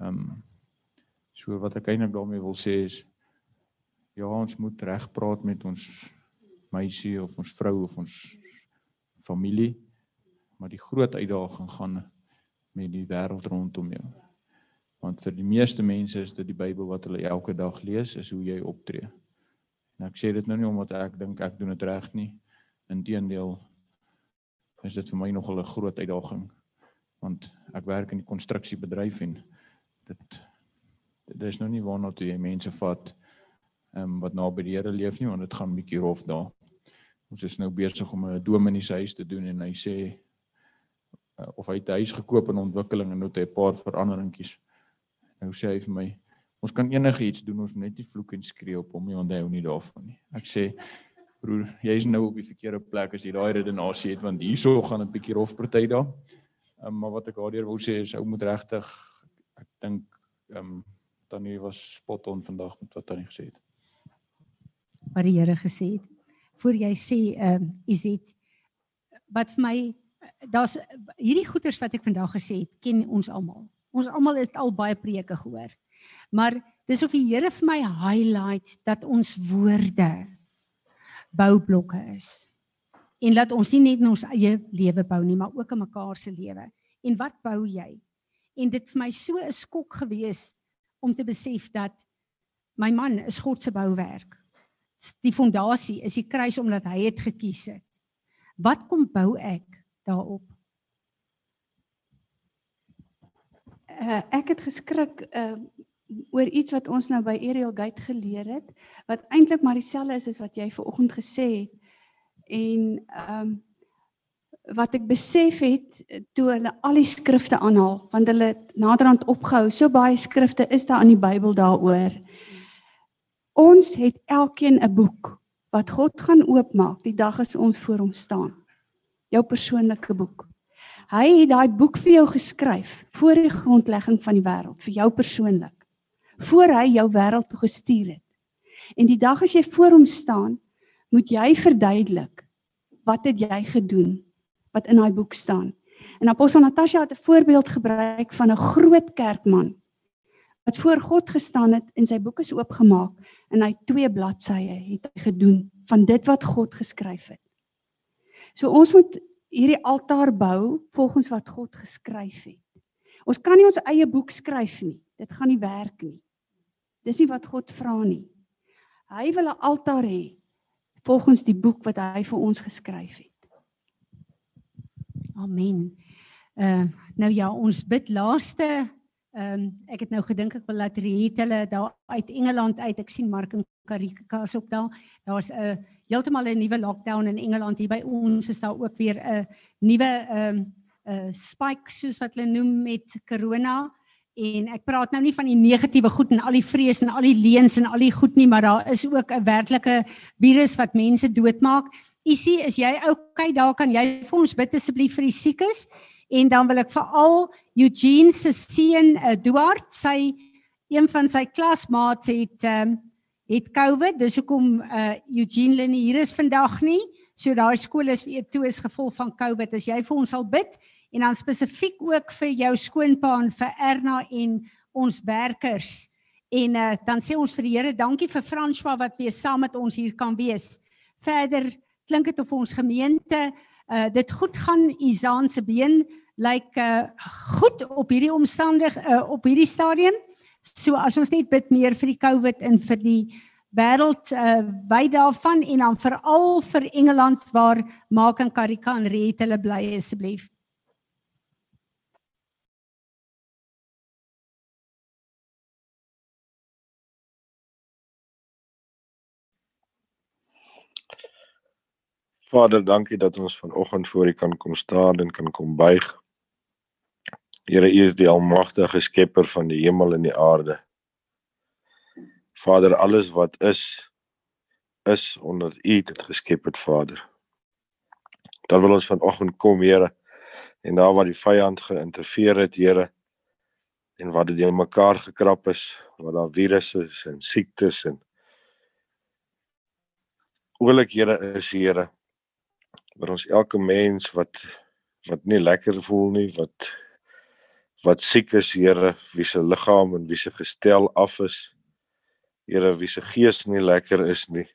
Ehm um, So wat ek eintlik daarmee wil sê is ja, ons moet reg praat met ons meisie of ons vrou of ons familie, maar die groot uitdaging gaan met die wêreld rondom jou. Want vir die meeste mense is dit die Bybel wat hulle elke dag lees, is hoe jy optree. En ek sê dit nou nie omdat ek dink ek doen dit reg nie. Inteendeel is dit vir my nogal 'n groot uitdaging want ek werk in die konstruksiebedryf en dit dit is nou nie waarna toe jy mense vat ehm um, wat naby die Here leef nie want dit gaan bietjie rof daar. Ons is nou besig om 'n dominee se huis te doen en hy sê uh, of hy 'n huis gekoop in ontwikkeling en nou het hy 'n paar veranderingkies. Nou sê hy vir my ons kan enige iets doen ons net nie vloek en skree op hom nie want hy hou nie daarvan nie. Ek sê broer, jy is nou op die verkeerde plek as jy daai redenasie het want hierso gaan 'n bietjie rof party daar. Um, maar wat ek daardeur wou sê is ou moet regtig ek dink ehm um, Tannie was spot on vandag met wat Tannie gesê het. Wat die Here gesê het. Voor jy sê ehm um, is dit wat vir my daar's hierdie goeters wat ek vandag gesê het, ken ons almal. Ons almal het al baie preke gehoor. Maar dis of die Here vir my highlight dat ons woorde boublokke is. En laat ons nie net in ons eie lewe bou nie, maar ook in mekaar se lewe. En wat bou jy? En dit vir my so 'n skok gewees om te besef dat my man is God se bouwerk. Die fondasie is die kruis omdat hy het gekies het. Wat kom bou ek daarop? Uh, ek het geskrik uh, oor iets wat ons nou by Ariel Gate geleer het wat eintlik maar dieselfde is as wat jy ver oggend gesê het en ehm um, wat ek besef het eh, toe hulle al die skrifte aanhaal want hulle naderhand opgehou so baie skrifte is daar in die Bybel daaroor ons het elkeen 'n boek wat God gaan oopmaak die dag as ons voor hom staan. Jou persoonlike boek. Hy het daai boek vir jou geskryf voor die grondlegging van die wêreld vir jou persoonlik voor hy jou wêreld toe gestuur het. En die dag as jy voor hom staan moet jy verduidelik wat het jy gedoen wat in daai boek staan. En apostel Natasha het 'n voorbeeld gebruik van 'n groot kerkman wat voor God gestaan het en sy boek is oopgemaak en hy twee bladsye het hy gedoen van dit wat God geskryf het. So ons moet hierdie altaar bou volgens wat God geskryf het. Ons kan nie ons eie boek skryf nie. Dit gaan nie werk nie. Dis nie wat God vra nie. Hy wil 'n altaar hê volgens die boek wat hy vir ons geskryf het. Amen. Uh nou ja, ons bid laaste ehm um, ek het nou gedink ek wil laat Riet hulle daar uit Engeland uit. Ek sien Mark en Karika is ook daar. Daar's 'n uh, heeltemal 'n nuwe lockdown in Engeland hier by ons is daar ook weer 'n nuwe ehm um, 'n uh, spike soos wat hulle noem met corona en ek praat nou nie van die negatiewe goed en al die vrees en al die leuns en al die goed nie, maar daar is ook 'n werklike virus wat mense doodmaak Isie, is jy okay? Daar kan jy vir ons bid asseblief vir die siekes en dan wil ek veral Eugene se seun Eduard, sy een van sy klasmaats het ehm um, het COVID. Dis hoekom uh Eugene Lynn hier is vandag nie. So daai skool is weer toe is gevolg van COVID. As jy vir ons sal bid en dan spesifiek ook vir jou skoonpa en vir Erna en ons werkers. En uh dan sê ons vir die Here dankie vir François wat weer saam met ons hier kan wees. Verder klink dit of ons gemeente uh dit goed gaan Isaan se been lyk like, uh goed op hierdie omstandig uh op hierdie stadium. So as ons net bid meer vir die COVID en vir die wêreld uh wyd daarvan en dan veral vir Engeland waar Maak en Karika en Riet hulle bly asseblief. Vader, dankie dat ons vanoggend voor U kan kom staan en kan kom buig. Here, U is die almagtige skepper van die hemel en die aarde. Vader, alles wat is is onder U dit geskep het, Vader. Dan wil ons vanoggend kom, Here, en daar waar die vyand geïnterfereer het, Here, en wat dit mekaar gekrap is, wat daar virusse en siektes en oulik Here is, Here, vir ons elke mens wat wat nie lekker voel nie, wat wat siek is, Here, wie se liggaam en wie se gestel af is. Here, wie se gees nie lekker is nie,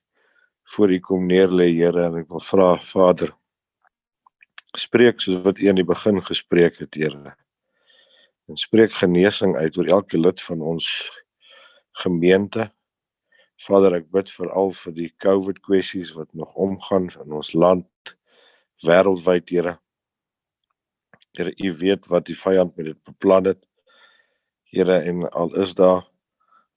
voor U kom neer lê, Here, en ek wil vra, Vader, spreek soos wat U in die begin gespreek het, Here. En spreek genesing uit oor elke lid van ons gemeente. Vader, ek bid veral vir die COVID kwessies wat nog omgaan in ons land wêreldwyd, Here. Here, U weet wat die vyand met dit beplan het. Here, en al is daar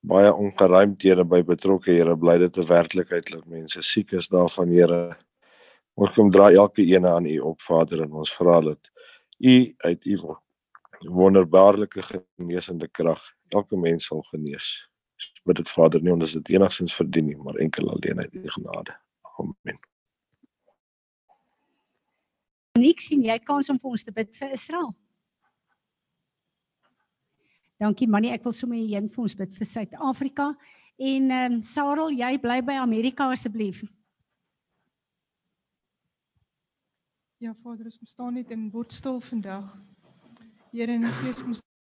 baie ongeruimthede by betrokke, Here, bly dit 'n werklikheid dat mense siek is daarvan, Here. Ons kom dra elke een aan U op, Vader, en ons vra dat U uit U wonderbaarlike genesende krag elke mens sal genees. Bid dit Vader nie omdat dit enigstens verdien nie, maar enkel alleen uit U genade. Amen. Nik sien jy kans om vir ons te bid vir Israel. Dankie Mannie, ek wil sommer heen vir ons bid vir Suid-Afrika en ehm um, Sarel, jy bly by Amerika asseblief. Ja Vader, ons staan net in word stil vandag. Here in die gees kom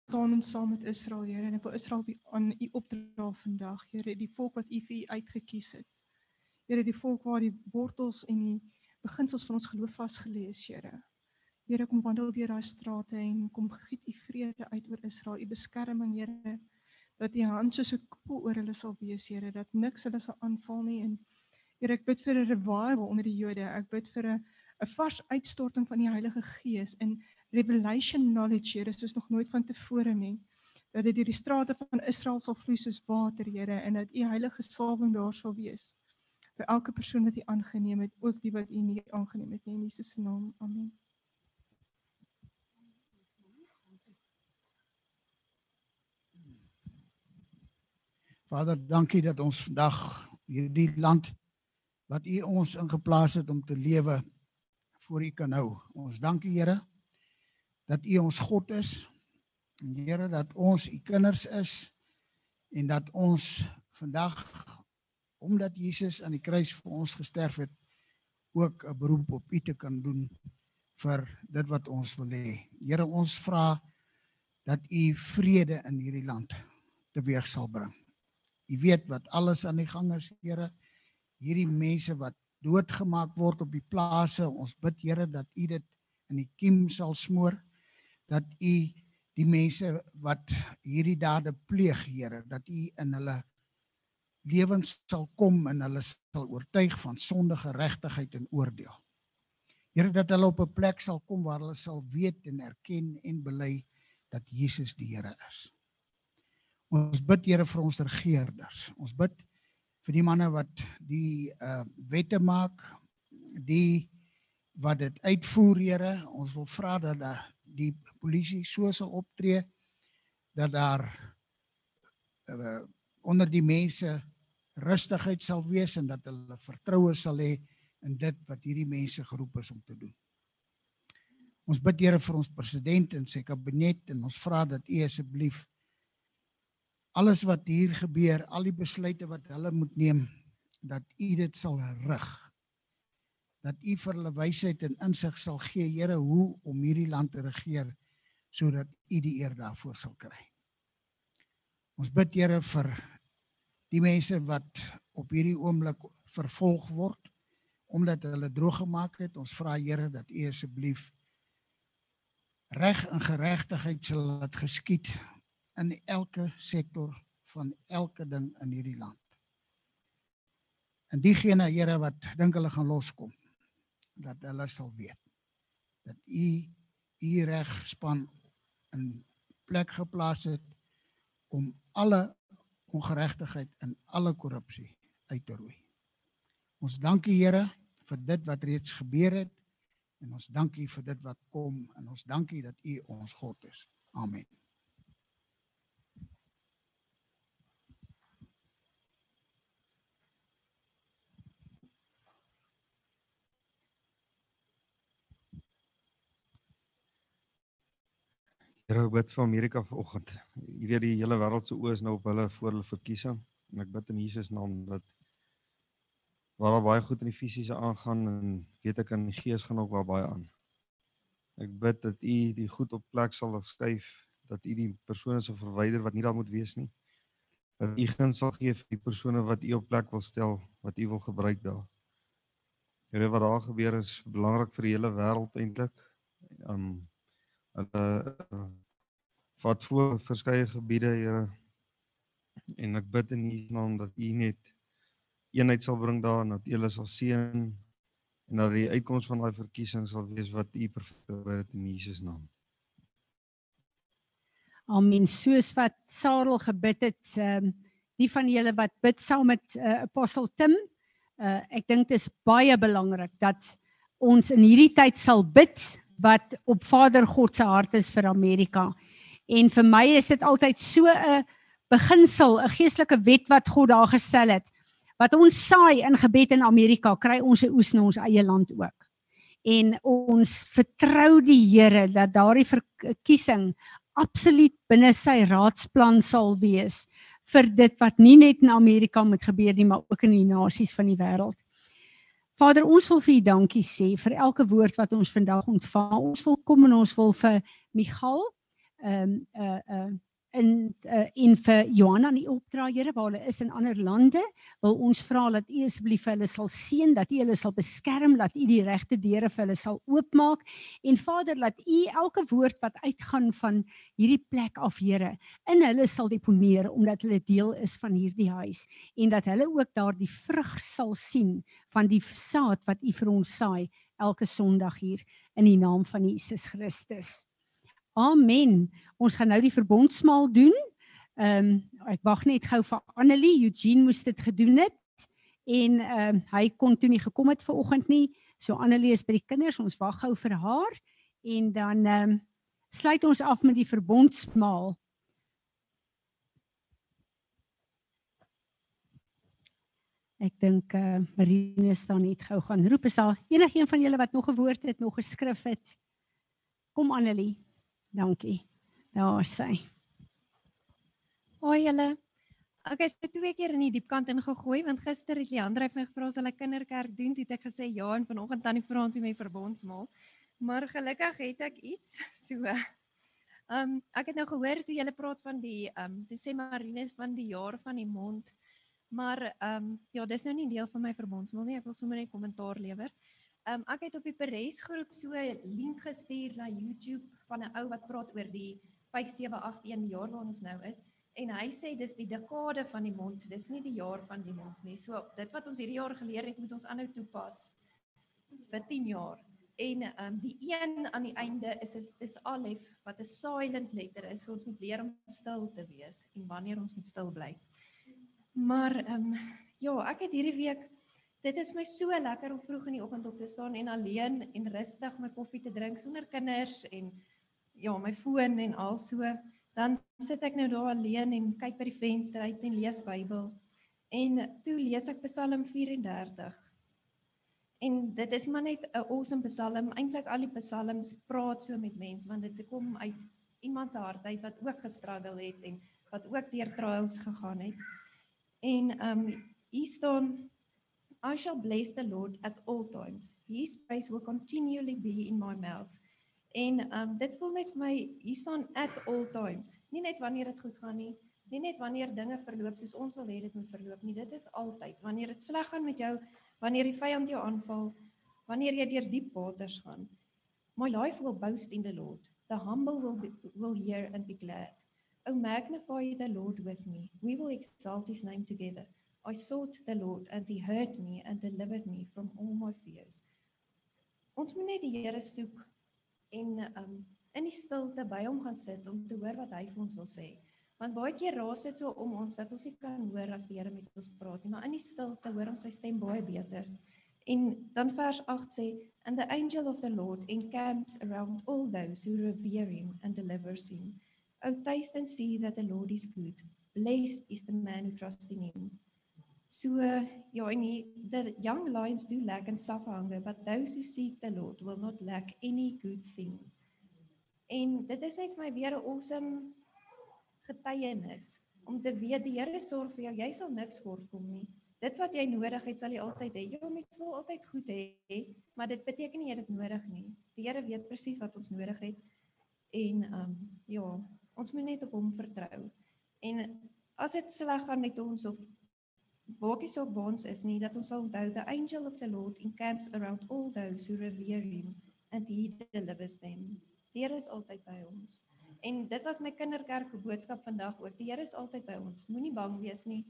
staan ons saam met Israel, Here, en ek wil Israel aan U opdra vandag, Here, die volk wat U vir U uitgekies het. Here, die volk waar die wortels en die beginsels van ons geloof vasgelê is, Here. Here, kom wandel deur daai strate en kom giet u vrede uit oor Israel, u beskerming, Here. Dat u hand soos 'n koepel oor hulle sal wees, Here, dat niks hulle sal aanval nie en Here, ek bid vir 'n revival onder die Jode. Ek bid vir 'n 'n vars uitstorting van die Heilige Gees in revelation knowledge, Here, soos nog nooit vantevore nie. Dat dit deur die strate van Israel sal vloei soos water, Here, en dat u heilige salwing daar sal wees vir elke persoon wat U aangeneem het, ook die wat U nie aangeneem het nie in Jesus se naam. Amen. Vader, dankie dat ons vandag hierdie land wat U ons ingeplaas het om te lewe voor U kan hou. Ons dankie Here dat U ons God is. En Here dat ons U kinders is en dat ons vandag omdat Jesus aan die kruis vir ons gesterf het, ook 'n beroep op U te kan doen vir dit wat ons wil hê. Here, ons vra dat U vrede in hierdie land teweeg sal bring. U weet wat alles aan die gang is, Here. Hierdie mense wat doodgemaak word op die plase, ons bid Here dat U dit in die kiem sal smoor dat U die mense wat hierdie dade pleeg, Here, dat U in hulle lewens sal kom en hulle sal oortuig van sondige geregtigheid en oordeel. Here dat hulle op 'n plek sal kom waar hulle sal weet en erken en bely dat Jesus die Here is. Ons bid Here vir ons regerders. Ons bid vir die manne wat die uh wette maak, die wat dit uitvoer, Here. Ons wil vra dat daar die polisie so sal optree dat daar uh, onder die mense rustigheid sal wees en dat hulle vertroue sal hê in dit wat hierdie mense geroep is om te doen. Ons bid Here vir ons president en sy kabinet en ons vra dat U asseblief alles wat hier gebeur, al die besluite wat hulle moet neem, dat U dit sal rig. Dat U vir hulle wysheid en insig sal gee, Here, hoe om hierdie land te regeer sodat U die eer daarvoor sal kry. Ons bid Here vir die mense wat op hierdie oomblik vervolg word omdat hulle droog gemaak het. Ons vra Here dat U asseblief reg en geregtigheid sal laat geskied in elke sektor van elke ding in hierdie land. En diegene Here wat dink hulle gaan loskom, dat hulle sal weet dat u u regspan in plek geplaas het om alle ongeregtigheid en alle korrupsie uit te roei. Ons dank U Here vir dit wat reeds gebeur het en ons dank U vir dit wat kom en ons dank U dat U ons God is. Amen. Here, ek bid vir Amerika vanoggend. Jy weet die hele wêreld se oë is nou op hulle voor hulle verkiesing en ek bid in Jesus naam dat waar daar baie goed in die fisiese aangaan en weet ek in die gees gaan ook baie aan. Ek bid dat U die goed op plek sal skuif, dat U die persone sal verwyder wat nie daar moet wees nie. Dat U gen sal gee vir die persone wat U op plek wil stel, wat U wil gebruik daar. Here wat daar gebeur is belangrik vir die hele wêreld eintlik. Um hulle uh, vat voor verskeie gebiede Here en ek bid in U naam dat U net eenheid sal bring daar en dat U hulle sal seën en dat die uitkoms van daai verkiesing sal wees wat U perfek wil hê in Jesus naam. Amen. Soos wat Sarel gebid het, ehm um, die van julle wat bid saam met uh, apostel Tim, uh, ek dink dit is baie belangrik dat ons in hierdie tyd sal bid wat op Vader God se hart is vir Amerika. En vir my is dit altyd so 'n beginsel, 'n geestelike wet wat God daar gestel het. Wat ons saai in gebed in Amerika, kry ons se oes in ons eie land ook. En ons vertrou die Here dat daardie verkiesing absoluut binne sy raadsplan sal wees vir dit wat nie net in Amerika moet gebeur nie, maar ook in die nasies van die wêreld. Vader, ons wil vir U dankie sê vir elke woord wat ons vandag ontvang. Ons wil kom en ons wil vir Michal ehm um, uh uh in uh, in vir Johanna in opdra Here waar hulle is in ander lande wil ons vra dat U asseblief hulle sal seën dat U hulle sal beskerm dat U die regte deure vir hulle sal oopmaak en Vader laat U elke woord wat uitgaan van hierdie plek af Here in hulle sal deponeer omdat hulle deel is van hierdie huis en dat hulle ook daardie vrug sal sien van die saad wat U vir ons saai elke Sondag hier in die naam van Jesus Christus. Amen. Ons gaan nou die verbondsmaal doen. Ehm um, ek wag net gou vir Annelie. Eugene moes dit gedoen het en ehm um, hy kon toe nie gekom het ver oggend nie. So Annelie is by die kinders. Ons wag gou vir haar en dan ehm um, sluit ons af met die verbondsmaal. Ek dink eh uh, Marine staan net gou gaan roep is daar enigiemand van julle wat nog 'n woord het, nog geskrif het. Kom Annelie. Dankie. Daar sy. Hoi julle. Ek is twee keer in die diepkant ingegooi want gister het Leandre my gevra as hulle kinderkerk doen, het ek gesê ja en vanoggend tannie Fransie my verbondsmaal. Maar gelukkig het ek iets. So ehm um, ek het nou gehoor toe julle praat van die ehm um, toe sê Marines van die jaar van die mond. Maar ehm um, ja, dis nou nie deel van my verbondsmaal nie. Ek wil sommer net kommentaar lewer. Um, ek het op die Peres groep so 'n link gestuur na YouTube van 'n ou wat praat oor die 5781 jaar waar ons nou is en hy sê dis die dekade van die mond, dis nie die jaar van die mond nie. So dit wat ons hierdie jaar geleer het, moet ons aanhou toepas vir 10 jaar. En ehm um, die een aan die einde is is, is alef wat 'n silent letter is. So ons moet leer om stil te wees en wanneer ons moet stil bly. Maar ehm um, ja, ek het hierdie week Dit is my so lekker om vroeg in die oggend op te staan en alleen en rustig my koffie te drink sonder kinders en ja, my foon en al so. Dan sit ek nou daar alleen en kyk by die venster uit en lees Bybel. En toe lees ek Psalm 34. En dit is maar net 'n awesome Psalm. Eintlik al die psalms praat so met mense want dit kom uit iemand se hart uit wat ook gestruggle het en wat ook deur trials gegaan het. En um, hier staan I shall bless the Lord at all times. His praise will continually be in my mouth. En um dit voel net my hier staan at all times. Nie net wanneer dit goed gaan nie, nie net wanneer dinge verloop soos ons wil hê dit moet verloop nie. Dit is altyd. Wanneer dit sleg gaan met jou, wanneer die vyand jou aanval, wanneer jy deur diep waters gaan. My life will boast in the Lord. The humble will be, will hear and be glad. Oh, magnify the Lord with me. We will exalt his name together. I sought the Lord, and he heard me and delivered me from all my fears. Ons moet net die Here soek en um in die stilte by hom gaan sit om te hoor wat hy vir ons wil sê. Want baie keer raas dit so om ons dat ons nie kan hoor as die Here met ons praat nie, maar in die stilte hoor ons sy stem baie beter. En dan vers 8 sê, "And the angel of the Lord encamps around all those who revere him and delivers him. O taste and see that the Lord is good. Blessed is the man who trusts in him." So ja, en die, the young lions do lack and suffer hunger, but those who seek the Lord will not lack any good thing. En dit is net vir my weer 'n awesome getuienis om te weet die Here sorg vir jou. Jy sal niks kort kom nie. Dit wat jy nodig het, sal jy altyd hê. Ja, mens wil altyd goed hê, maar dit beteken nie jy het dit nodig nie. Die Here weet presies wat ons nodig het. En ehm um, ja, ons moet net op hom vertrou. En as dit sleg gaan met ons of waakies op ons is nie dat ons sal onthou the angel of the Lord encamps around all those who revere him and he delivers them. Die Here is altyd by ons. En dit was my kinderkerk boodskap vandag ook. Die Here is altyd by ons. Moenie bang wees nie.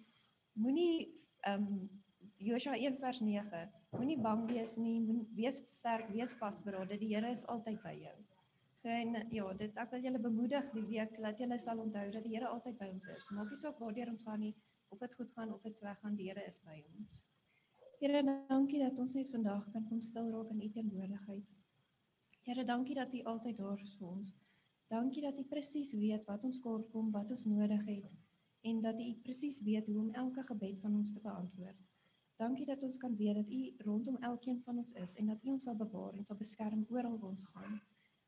Moenie ehm um, Josua 1 vers 9. Moenie bang wees nie. Moenie wees sterk, wees vasberade. Die Here is altyd by jou. So en ja, dit ek wil julle bemoedig die week dat julle sal onthou dat die Here altyd by ons is. Maak nie saak waar ons gaan nie, of dit goed gaan of dit sleg gaan, die Here is by ons. Here, dankie dat ons net vandag kan kom stil raak in u teenwoordigheid. Here, dankie dat u altyd daar is vir ons. Dankie dat u presies weet wat ons kort kom, wat ons nodig het en dat u presies weet hoe om elke gebed van ons te beantwoord. Dankie dat ons kan weet dat u rondom elkeen van ons is en dat u ons sal bewaar en sal beskerm oral waar ons gaan.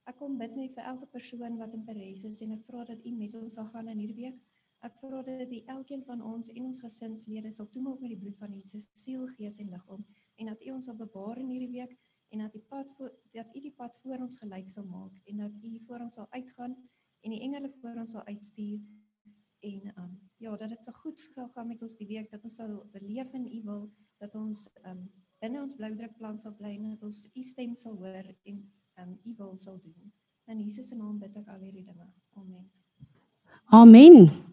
Ek kom bid net vir elke persoon wat in Parys is en ek vra dat u met ons sal gaan in hierdie week. Ek vra dat die elkeen van ons en ons gesinslede sal toemaak met die bloed van Jesus, siel, gees en liggaam en dat u ons sal bewaar in hierdie week en dat die pad dat u die pad voor ons gelyk sal maak en dat u voor ons sal uitgaan en die engele voor ons sal uitstuur en um, ja dat dit so goed sal gaan met ons die week dat ons sal beleef in u wil dat ons um, binne ons bloudrukplan sal bly en dat ons u stem sal hoor en um, u wil sal doen. In Jesus se naam bid ek al hierdie dinge. Amen. Amen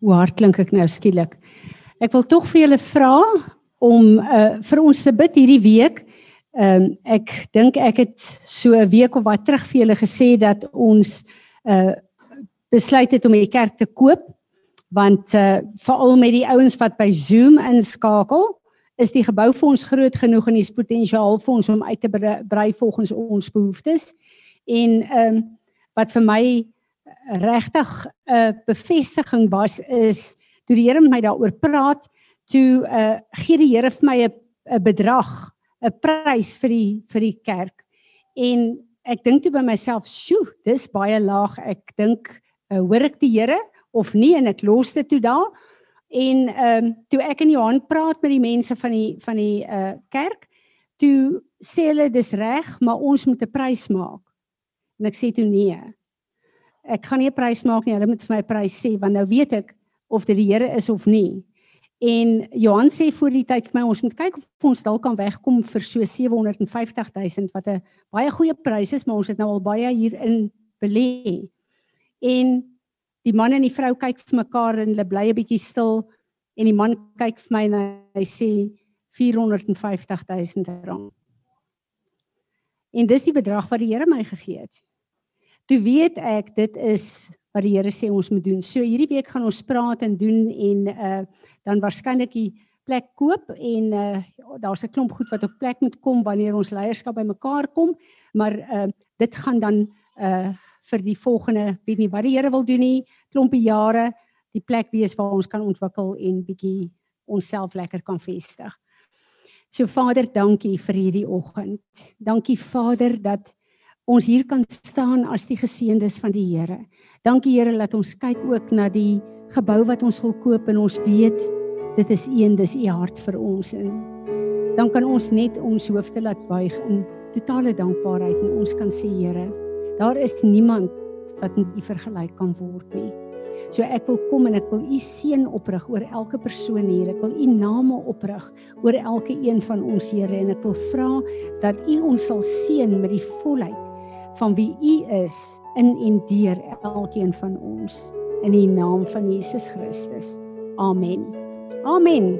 hoe hard klink ek nou? Skielik. Ek wil tog vir julle vra om uh, vir ons te bid hierdie week. Ehm um, ek dink ek het so 'n week of wat terug vir julle gesê dat ons uh besluit het om die kerk te koop. Want uh veral met die ouens wat by Zoom inskakel is die gebou vir ons groot genoeg en die potensiaal vir ons om uit te brei volgens ons behoeftes. En ehm um, wat vir my regtig 'n uh, bevestiging was is toe die Here met my daaroor praat toe uh gee die Here vir my 'n 'n bedrag 'n prys vir die vir die kerk. En ek dink toe by myself, "Sjoe, dis baie laag." Ek dink, uh, "Hoor ek die Here of nie?" En ek los dit toe daar. En ehm um, toe ek in Johan praat met die mense van die van die uh kerk, toe sê hulle dis reg, maar ons moet 'n prys maak. En ek sê toe nee. Ek gaan nie 'n prys maak nie. Hulle moet vir my prys sê want nou weet ek of dit die Here is of nie. En Johan sê voor die tyd vir my ons moet kyk of ons dalk kan wegkom vir so 750 000 wat 'n baie goeie prys is, maar ons het nou al baie hierin belê. En die man en die vrou kyk vir mekaar en hulle bly 'n bietjie stil en die man kyk vir my en hy sê 450 000 rand. En dis die bedrag wat die Here my gegee het. Toe weet ek dit is wat die Here sê ons moet doen. So hierdie week gaan ons praat en doen en uh dan waarskynlik die plek koop en uh daar's 'n klomp goed wat op plek moet kom wanneer ons leierskap bymekaar kom, maar uh dit gaan dan uh vir die volgende weet nie wat die Here wil doen nie, klompie jare die plek wees waar ons kan ontwikkel en bietjie onsself lekker kan vestig. So Vader, dankie vir hierdie oggend. Dankie Vader dat ons hier kan staan as die geseëndes van die Here. Dankie Here dat ons kyk ook na die gebou wat ons wil koop en ons weet dit is een dis u hart vir ons en dan kan ons net ons hoofde laat buig in totale dankbaarheid en ons kan sê Here daar is niemand wat met u vergelyk kan word nie. So ek wil kom en ek wil u seën oprig oor elke persoon hier. Ek wil u name oprig oor elke een van ons Here en ek wil vra dat u ons sal seën met die volheid van wie U is in en deur elkeen van ons in die naam van Jesus Christus. Amen. Amen.